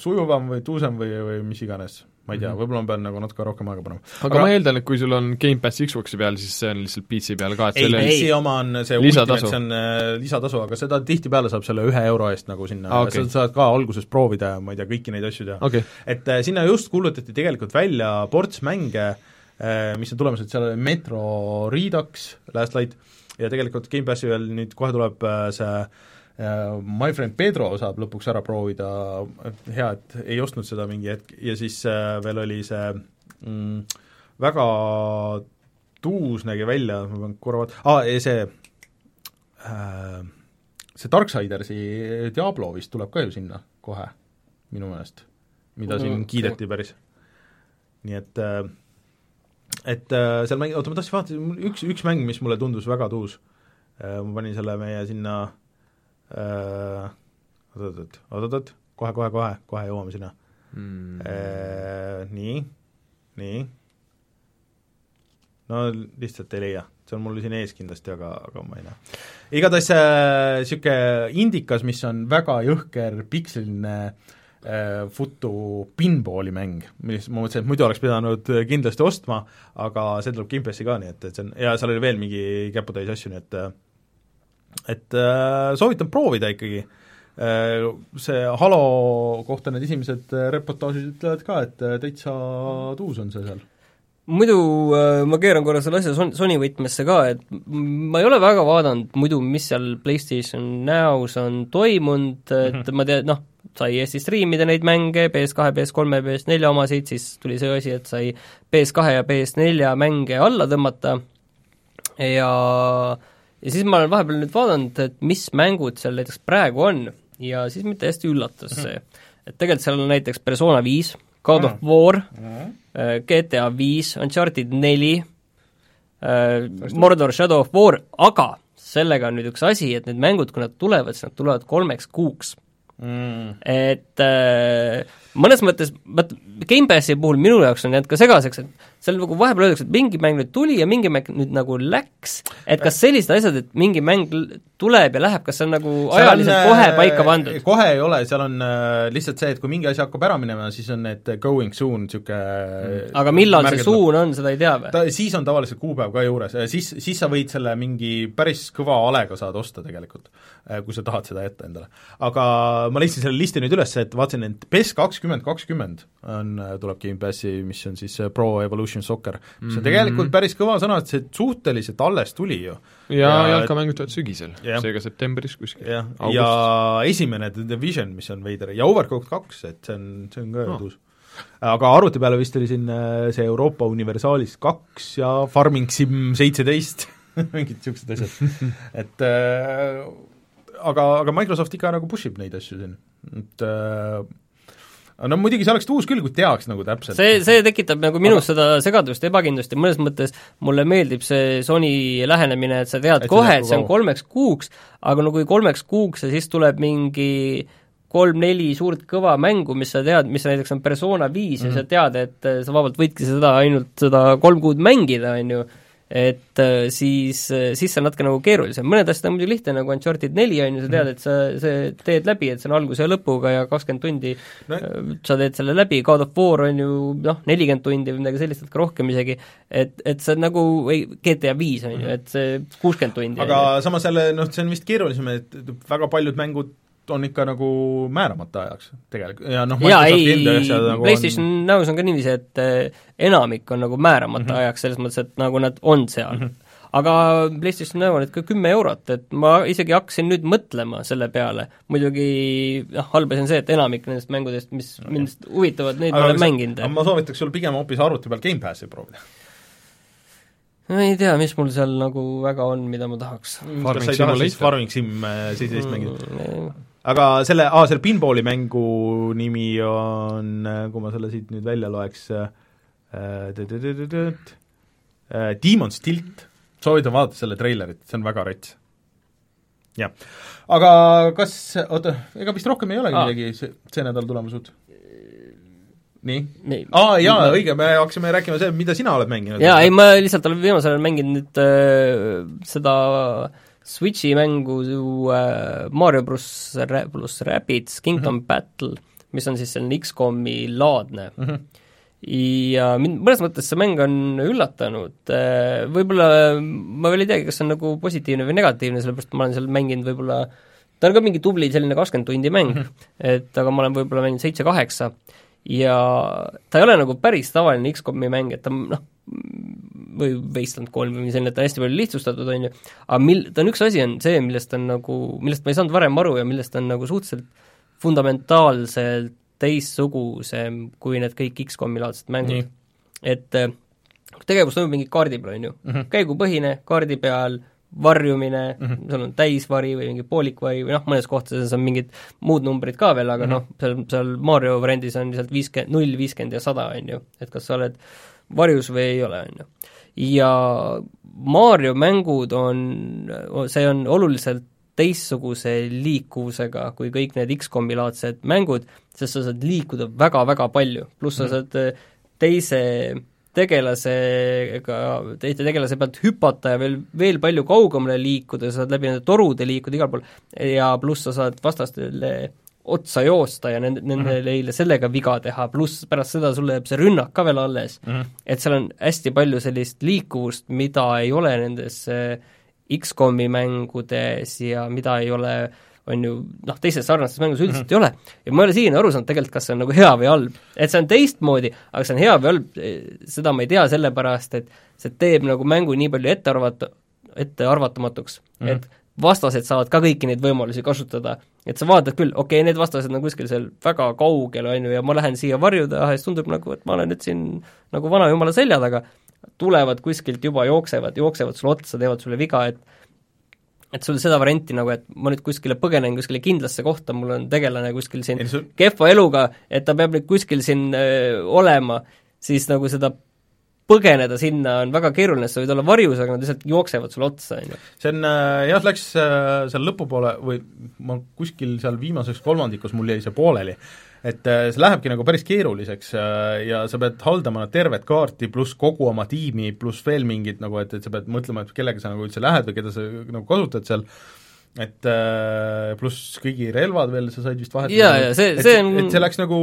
sujuvam või tuusem või, või mis iganes ma ei tea, mhm. võib-olla ma pean nagu natuke rohkem aega panema. aga, aga ma eeldan, et kui sul on Gamepass Xbox'i peal, siis see on lihtsalt PC peal ka, et ei, PC oma on see lisatasu, see on äh, lisatasu, aga seda tihtipeale saab selle ühe euro eest nagu sinna ah,, okay. sa saad ka alguses proovida ja ma ei tea, kõiki neid asju teha okay.. et äh, sinna just kuulutati tegelikult välja ports mänge äh,, mis on tulemas, et seal oli Metro Redux, Last Light, ja tegelikult Gamepassi veel nüüd kohe tuleb äh, see My Friend Pedro saab lõpuks ära proovida, hea, et ei ostnud seda mingi hetk, ja siis äh, veel oli see mm, väga tuus nägi välja, ma pean korra vaat-, aa ah,, see äh, see Darksidersi Diablo vist tuleb ka ju sinna kohe, minu meelest, mida siin okay. kiideti päris. nii et äh, et äh, seal mäng, oota ma tahtsin vaadata, üks, üks mäng, mis mulle tundus väga tuus, ma panin selle meie sinna äh, Äh, oot-oot-oot, oot-oot-oot, kohe-kohe-kohe, kohe jõuame sinna. Mm.. Nii, nii, no lihtsalt ei leia, see on mul siin ees kindlasti, aga, aga ma ei näe. igatahes niisugune äh, indikas, mis on väga jõhker pikseliline äh, futu pinballi mäng, mis ma mõtlesin, et muidu oleks pidanud kindlasti ostma, aga see tuleb Gimpessi ka, nii et, et see on, ja seal oli veel mingi käputäis asju, nii et äh, et äh, soovitan proovida ikkagi. Äh,, see Halo kohta need esimesed äh, reportaažid ütlevad ka, et täitsa tuus on see seal. Muidu ma keeran korra selle asja Son-, Sony võtmesse ka, et ma ei ole väga vaadanud muidu, mis seal PlayStation Now's on toimunud, et mm -hmm. ma tean, noh, sai Eesti striimida neid mänge, PS2, PS3, PS4 omasid, siis tuli see asi, et sai PS2 ja PS4 mänge alla tõmmata. Ja äh, ja siis ma olen vahepeal nüüd vaadanud, et mis mängud seal näiteks praegu on ja siis mind täiesti üllatas mhm. see, et tegelikult seal on näiteks Persona viis, God of mhm. War, mhm. äh, GTA viis, Uncharted neli, äh, Mordor Shadow of War, aga sellega on nüüd üks asi, et need mängud, kui nad tulevad, siis nad tulevad kolmeks kuuks mm.. et äh, mõnes mõttes, vaat Gamepassi puhul minu jaoks on jäänud ka segaseks, et seal nagu vahepeal öeldakse, et mingi mäng nüüd tuli ja mingi mäng nüüd nagu läks, et kas sellised asjad, et mingi mäng tuleb ja läheb, kas see on nagu seal ajaliselt on, kohe paika äh, pandud? kohe ei ole, seal on äh, lihtsalt see, et kui mingi asi hakkab ära minema, siis on need going soon, niisugune mm. aga millal see soon on, seda ei tea või? siis on tavaliselt kuupäev ka juures, siis, siis sa võid selle mingi päris kõva alega saad osta tegelikult, äh, kui sa tahad seda jätta endale. aga ma leidsin selle listi nüüd üles, et vaatasin, et PES kakskümmend kakskümmend on, tuleb Gamepassi, mis on siis Pro Evolution Soccer, mis on mm -hmm. tegelikult päris kõva sõna, et see suhteliselt alles tuli ju. ja, ja jalkamängud tulevad sügisel seega septembris kuskil. jah, ja esimene The Division, mis on veider, ja Overcooked kaks, et see on, see on ka no. tuus aga arvuti peale vist oli siin äh, see Euroopa Universaalis kaks ja Farming Sim seitseteist mingid niisugused asjad et äh, aga, aga Microsoft ikka nagu push ib neid asju siin, et äh, no muidugi see oleks uus küll, kui teaks nagu täpselt. see, see tekitab nagu minus aga... seda segadust ebakindlust ja mõnes mõttes mulle meeldib see Sony lähenemine, et sa tead et kohe, et see on kolmeks kuuks, aga no kui kolmeks kuuks ja siis tuleb mingi kolm-neli suurt kõva mängu, mis sa tead, mis näiteks on Persona viis mm -hmm. ja sa tead, et sa vabalt võidki seda ainult seda kolm kuud mängida, on ju, et äh, siis, äh, siis see on natuke nagu keerulisem, mõned asjad on muidugi lihtne, nagu Uncharted neli on ju, sa tead, et sa, see teed läbi, et see on alguse ja lõpuga ja kakskümmend tundi no. Äh, sa teed selle läbi, God of War on ju noh, nelikümmend tundi või midagi sellist, natuke rohkem isegi, et, et see nagu, või GTA viis on ju, et see kuuskümmend tundi. aga samas jälle noh, see on vist keerulisem, et väga paljud mängud on ikka nagu määramata ajaks tegelikult ja noh, jaa, ei, nagu PlayStation on... Now's on ka niiviisi, et eh, enamik on nagu määramata mm -hmm. ajaks, selles mõttes, et nagu nad on seal mm. -hmm aga PlayStation Now on nüüd ka kümme eurot, et ma isegi hakkasin nüüd mõtlema selle peale, muidugi noh, halb asi on see, et enamik nendest mängudest, mis no, mind huvitavad, neid ma olen mänginud. ma soovitaks sul pigem hoopis arvuti peal Gamepassi proovida ma ei tea, mis mul seal nagu väga on, mida ma tahaks. kas sa ei taha siis Farming Sim seitseteist mängida mm,? Aga selle, aa, selle pinballi mängu nimi on, kui ma selle siit nüüd välja loeks äh,, äh, Demon's Tilt, soovitan vaadata selle treilerit, see on väga rets. jah, aga kas, oota, ega vist rohkem ei olegi midagi see, see nädal tulemas uut? nii? aa jaa, õige, me hakkasime rääkima see, mida sina oled mänginud. jaa, ei ma lihtsalt olen viimasel ajal mänginud nüüd äh, seda Switchi mängu äh, Mario pluss pluss Rabbids Kingdom mm -hmm. Battle, mis on siis selline X-komi laadne mm. -hmm ja mind mõnes mõttes see mäng on üllatanud, äh, võib-olla ma veel ei teagi, kas see on nagu positiivne või negatiivne, sellepärast ma olen seal mänginud võib-olla ta on ka mingi tubli selline kakskümmend tundi mäng mm, -hmm. et aga ma olen võib-olla mänginud seitse-kaheksa ja ta ei ole nagu päris tavaline X-komi mäng, et ta noh, või Wasteland kolm või selline, et ta on hästi palju lihtsustatud, on ju, aga mil-, ta on üks asi, on see, millest on nagu, millest ma ei saanud varem aru ja millest on nagu suhteliselt fundamentaalselt teistsugusem kui need kõik X-komi laadsed mängud. et äh, tegevus toimub mingi kaardi peal, on ju mm -hmm., käigupõhine, kaardi peal varjumine mm, -hmm. sul on täisvari või mingi poolikvari või noh, mõnes kohtades on mingid muud numbrid ka veel, aga mm -hmm. noh, seal, seal Mario variandis on lihtsalt viiskümmend, null, viiskümmend ja sada, on ju, et kas sa oled varjus või ei ole, on ju. ja Mario mängud on, see on oluliselt teistsuguse liikuvusega kui kõik need X-komi laadsed mängud, sest sa saad liikuda väga-väga palju, pluss sa mhm. saad teise tegelasega, teiste tegelase pealt hüpata ja veel, veel palju kaugemale liikuda, sa saad läbi nende torude liikuda igal pool ja pluss sa saad vastastele otsa joosta ja nende, nendele mm -hmm. sellega viga teha, pluss pärast seda sul jääb see rünnak ka veel alles mm. -hmm. et seal on hästi palju sellist liikuvust, mida ei ole nendes äh, X-komi mängudes ja mida ei ole on ju noh, teistes sarnastes mängus üldiselt mm -hmm. ei ole. ja ma ei ole siiani aru saanud tegelikult, kas see on nagu hea või halb. et see on teistmoodi, aga see on hea või halb, seda ma ei tea, sellepärast et see teeb nagu mängu nii palju ettearvat-, ettearvatamatuks mm, -hmm. et vastased saavad ka kõiki neid võimalusi kasutada, et sa vaatad küll, okei okay,, need vastased on kuskil seal väga kaugel, on ju, ja ma lähen siia varju taha ja siis tundub nagu, et ma olen nüüd siin nagu vanajumala selja taga, tulevad kuskilt juba, jooksevad, jooksevad sulle otsa, teevad sulle viga, et et sul seda varianti nagu, et ma nüüd kuskile põgenen kuskile kindlasse kohta, mul on tegelane kuskil siin su... kehva eluga, et ta peab nüüd kuskil siin öö, olema, siis nagu seda põgeneda sinna on väga keeruline, sa võid olla varjus, aga nad lihtsalt jooksevad sulle otsa, on ju. see on jah, läks äh, seal lõpupoole või ma kuskil seal viimases kolmandikus mul jäi see pooleli, et äh, see lähebki nagu päris keeruliseks äh, ja sa pead haldama tervet kaarti pluss kogu oma tiimi, pluss veel mingid nagu, et, et sa pead mõtlema, et kellega sa nagu üldse lähed või keda sa nagu kasutad seal, et äh, pluss kõigi relvad veel sa said vist vahetada. jaa, jaa, see, see on et see läks nagu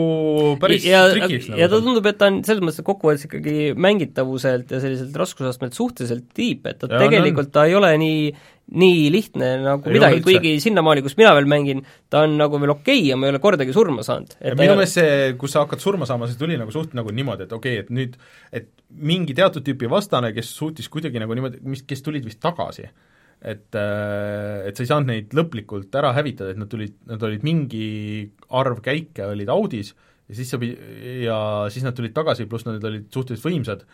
päris ja, trikiks nagu. ja ta tundub, et ta on selles mõttes kokkuvõttes ikkagi mängitavuselt ja selliselt raskusastmelt suhteliselt tiip, et ta ja, tegelikult no, ta ei ole nii nii lihtne nagu ei midagi, kuigi sinnamaani, kus mina veel mängin, ta on nagu veel okei okay ja ma ei ole kordagi surma saanud. minu meelest see, kus sa hakkad surma saama, see tuli nagu suht nagu niimoodi, et okei okay,, et nüüd et mingi teatud tüüpi vastane, kes suutis kuidagi nagu niimoodi, mis, kes tulid vist tagasi et, äh, et sa ei saanud neid lõplikult ära hävitada, et nad tulid, nad olid mingi arv käike olid audis ja siis sa pidi-, ja siis nad tulid tagasi, pluss nad olid suhteliselt võimsad,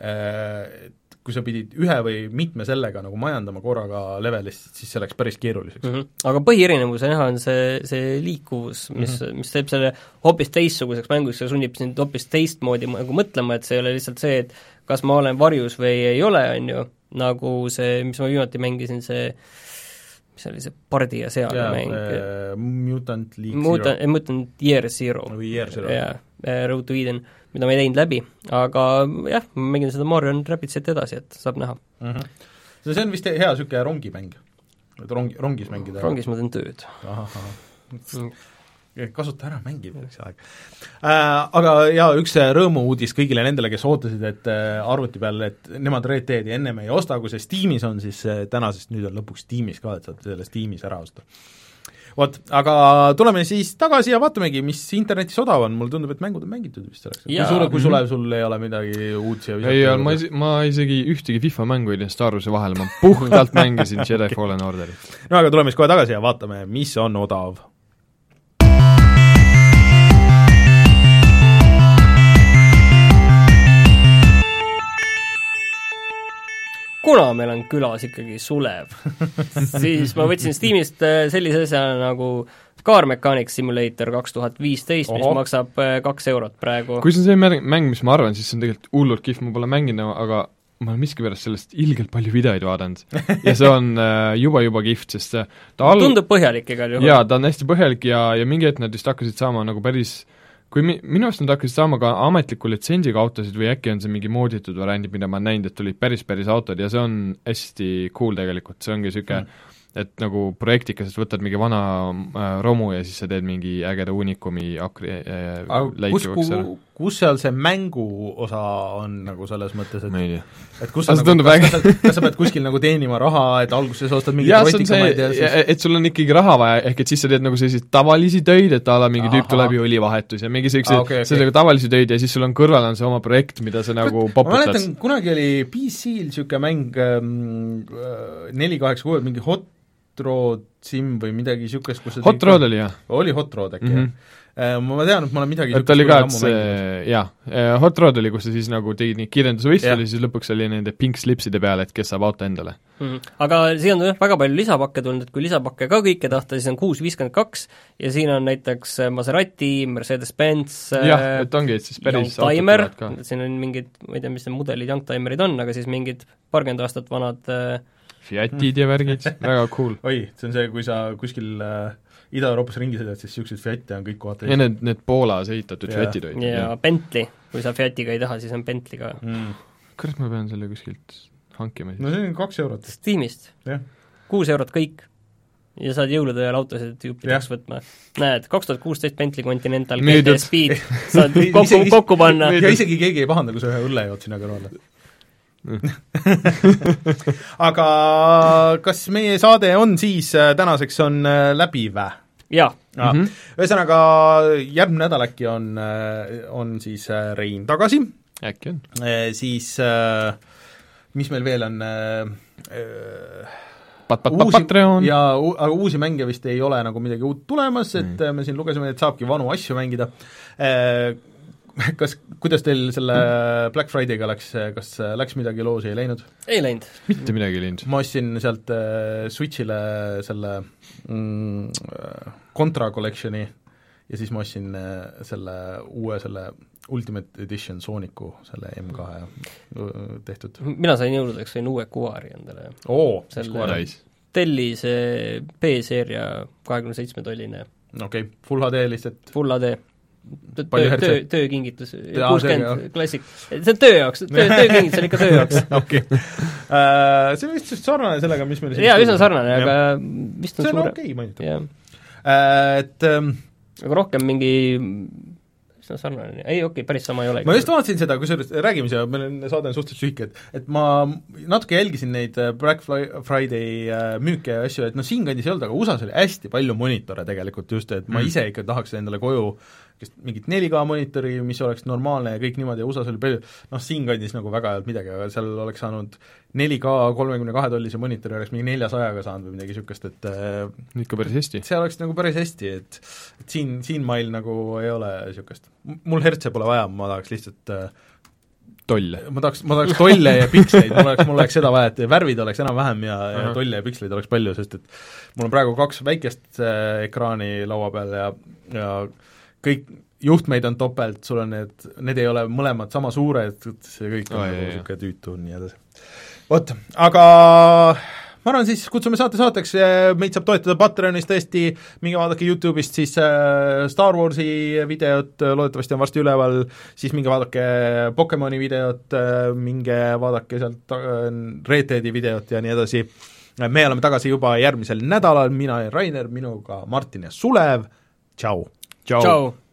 äh, et kui sa pidid ühe või mitme sellega nagu majandama korraga levelist, siis see läks päris keeruliseks mm. -hmm. aga põhierinevus näha on see, see liikuvus, mis mm, -hmm. mis teeb selle hoopis teistsuguseks mänguks ja sunnib sind hoopis teistmoodi nagu mõtlema, et see ei ole lihtsalt see, et kas ma olen varjus või ei ole, on ju, nagu see, mis ma viimati mängisin, see mis oli see pardi ja seaga yeah, mäng äh,? Mutant League Mutant, Zero. Mutant Year Zero. või Year Zero. jaa, äh, Road to Eden, mida ma ei teinud läbi, aga jah, ma mängin seda Mario Rabidsit edasi, et saab näha mm. -hmm. no see on vist hea niisugune rongimäng, et rongi, rongis mängida? rongis ma teen tööd. Kasuta ära, mängi üks aeg äh,. Aga jaa, üks rõõmu-uudis kõigile nendele, kes ootasid, et äh, arvuti peal, et nemad Red Deadi ennem ei osta, kui see Steamis on, siis äh, tänasest nüüd on lõpuks Steamis ka, et saate selle Steamis ära osta. vot, aga tuleme siis tagasi ja vaatamegi, mis internetis odav on, mulle tundub, et mängud on mängitud vist selleks. kui sulle, kui sulle, sul ei ole midagi uut siia ei, ma is-, ma isegi ühtegi FIFA mängu ei teinud Star Warsi vahele, ma puhtalt mängisin Jedi Fallen Orderit. no aga tuleme siis kohe tagasi ja vaatame, mis on odav kuna meil on külas ikkagi Sulev siis ma võtsin Steamist äh, sellise asja nagu Car Mechanics Simulator kaks tuhat viisteist, mis maksab äh, kaks eurot praegu. kui see on see mäng, mäng, mis ma arvan, siis see on tegelikult hullult kihvt, ma pole mänginud, aga ma olen miskipärast sellest ilgelt palju videoid vaadanud ja see on äh, juba, juba kihvt, sest see ta all... tundub põhjalik igal juhul. jaa, ta on hästi põhjalik ja, ja mingi hetk nad vist hakkasid saama nagu päris kui mi-, minu arust nad hakkasid saama ka ametliku litsentsiga autosid või äkki on see mingi mooditud variandid, mida ma olen näinud, et tulid päris, päris autod ja see on hästi cool tegelikult, see ongi niisugune mm et nagu projektikas, et võtad mingi vana äh, romu ja siis sa teed mingi ägeda unikumi akri äh, kus, kus seal see mängu osa on nagu selles mõttes, et ma ei tea. et kus sa nagu, kas, kas, sa, kas sa pead kuskil nagu teenima raha, et alguses ostad mingeid rotikamaid ja siis et sul on ikkagi raha vaja, ehk et siis sa teed nagu selliseid tavalisi töid, et a la mingi tüüp tuleb ja õlivahetus ja mingi selliseid ah,, okay, okay. sellisega tavalisi töid ja siis sul on kõrval on see oma projekt, mida sa nagu poputad. ma mäletan, kunagi oli PC-l niisugune mäng ähm, äh, neli kaheksa kuue, mingi Hot Rod Sim või midagi niisugust, kus Hot Rod oli, jah? oli Hot Rod äkki mm, -hmm. jah? Äh, ma tean, et ma olen midagi et oli ka, et see, jaa, äh, Hot Rod oli, kus sa siis nagu tegid nii kirjeldusvõistlusi, siis lõpuks oli nende pink slipside peal, et kes saab auto endale mm. -hmm. Aga siia on jah, väga palju lisapakke tulnud, et kui lisapakke ka kõike tahta, siis on kuus viiskümmend kaks ja siin on näiteks Maserati, Mercedes-Benz jah, et ongi, et siis päris Youngtimer, siin on mingid, ma ei tea, mis need mudelid Youngtimerid on, aga siis mingid paarkümmend aastat vanad äh, Fiatid ja värgid, väga cool. oi, see on see, kui sa kuskil äh, Ida-Euroopas ringi sõidad, siis niisuguseid Fiate on kõik kohad ja need, need Poolas ehitatud yeah. Fiatid olid. ja Bentley, kui sa Fiatiga ei taha, siis on Bentley ka mm.. kurat, ma pean selle kuskilt hankima siis. no see on kaks eurot. Steamist yeah.. kuus eurot kõik. ja saad jõulude ajal autosid juppideks võtma. näed, kaks tuhat kuusteist Bentley Continental GT Speed saad kokku, kokku panna. ja isegi keegi ei pahanda, kui sa ühe õlle jood sinna kõrvale aga kas meie saade on siis äh, tänaseks on äh, läbi vä? jaa. -hmm. ühesõnaga, järgmine nädal äkki on, äh, on siis Rein tagasi. äkki on. Siis mis meil veel on Pat, pat, pat, Patreon. ja aga uusi mänge vist ei ole nagu midagi uut tulemas, et mm. me siin lugesime, et saabki vanu asju mängida kas, kuidas teil selle Black Friday'ga läks, kas läks midagi loosi, ei läinud? ei läinud. mitte midagi ei läinud. ma ostsin sealt äh, Switch'ile selle mm, Contra Collection'i ja siis ma ostsin äh, selle uue, selle Ultimate Edition Sooniku, selle M2 äh, tehtud. mina sain jõuludeks, sain uue Kuari endale. oo, mis Kuar? Delli see B-seeria kahekümne seitsme tolline. okei okay., full HD lihtsalt? Full HD töö, töö, töökingitus, kuuskümmend klassik, see on töö jaoks, töö, töökingitus on ikka töö jaoks. okei. Äh, see on vist sarnane sellega, mis meil jaa, üsna sarnane, aga vist on see on okei okay, mainitav. Äh, et ähm, aga rohkem mingi üsna sarnane, ei okei okay,, päris sama ei olegi. ma just vaatasin seda, kusjuures räägime siia, meil on, saade on suhteliselt lühike, et et ma natuke jälgisin neid äh, Black Friday müüke ja asju, et noh, siinkandis ei olnud, aga USA-s oli hästi palju monitore tegelikult just, et ma mm. ise ikka tahaks endale koju kes mingit 4K monitori, mis oleks normaalne ja kõik niimoodi ja USA-s oli palju, noh siinkandis nagu väga olnud midagi, aga seal oleks saanud 4K kolmekümne kahe tollise monitori oleks mingi neljasajaga saanud või midagi niisugust, et äh, ikka päris hästi. see oleks nagu päris hästi, et et siin, siinmail nagu ei ole niisugust, mul hertse pole vaja, ma tahaks lihtsalt äh, tolle. ma tahaks, ma tahaks tolle ja piksleid, mul oleks, mul oleks seda vaja, et värvid oleks enam-vähem ja, ja tolle ja piksleid oleks palju, sest et mul on praegu kaks väikest äh, ekraani laua peal ja, ja kõik juhtmeid on topelt, sul on need, need ei ole mõlemad sama suured, see kõik on nagu niisugune tüütu, nii edasi. vot, aga ma arvan siis, kutsume saate saateks, meid saab toetada Patreonis tõesti, minge vaadake YouTube'ist siis äh, Star Warsi videot, loodetavasti on varsti üleval, siis minge vaadake Pokemoni videot, äh, minge vaadake sealt äh, Red Deadi videot ja nii edasi, me oleme tagasi juba järgmisel nädalal, mina olen Rainer, minuga Martin ja Sulev, tšau! Tšau, tšau.!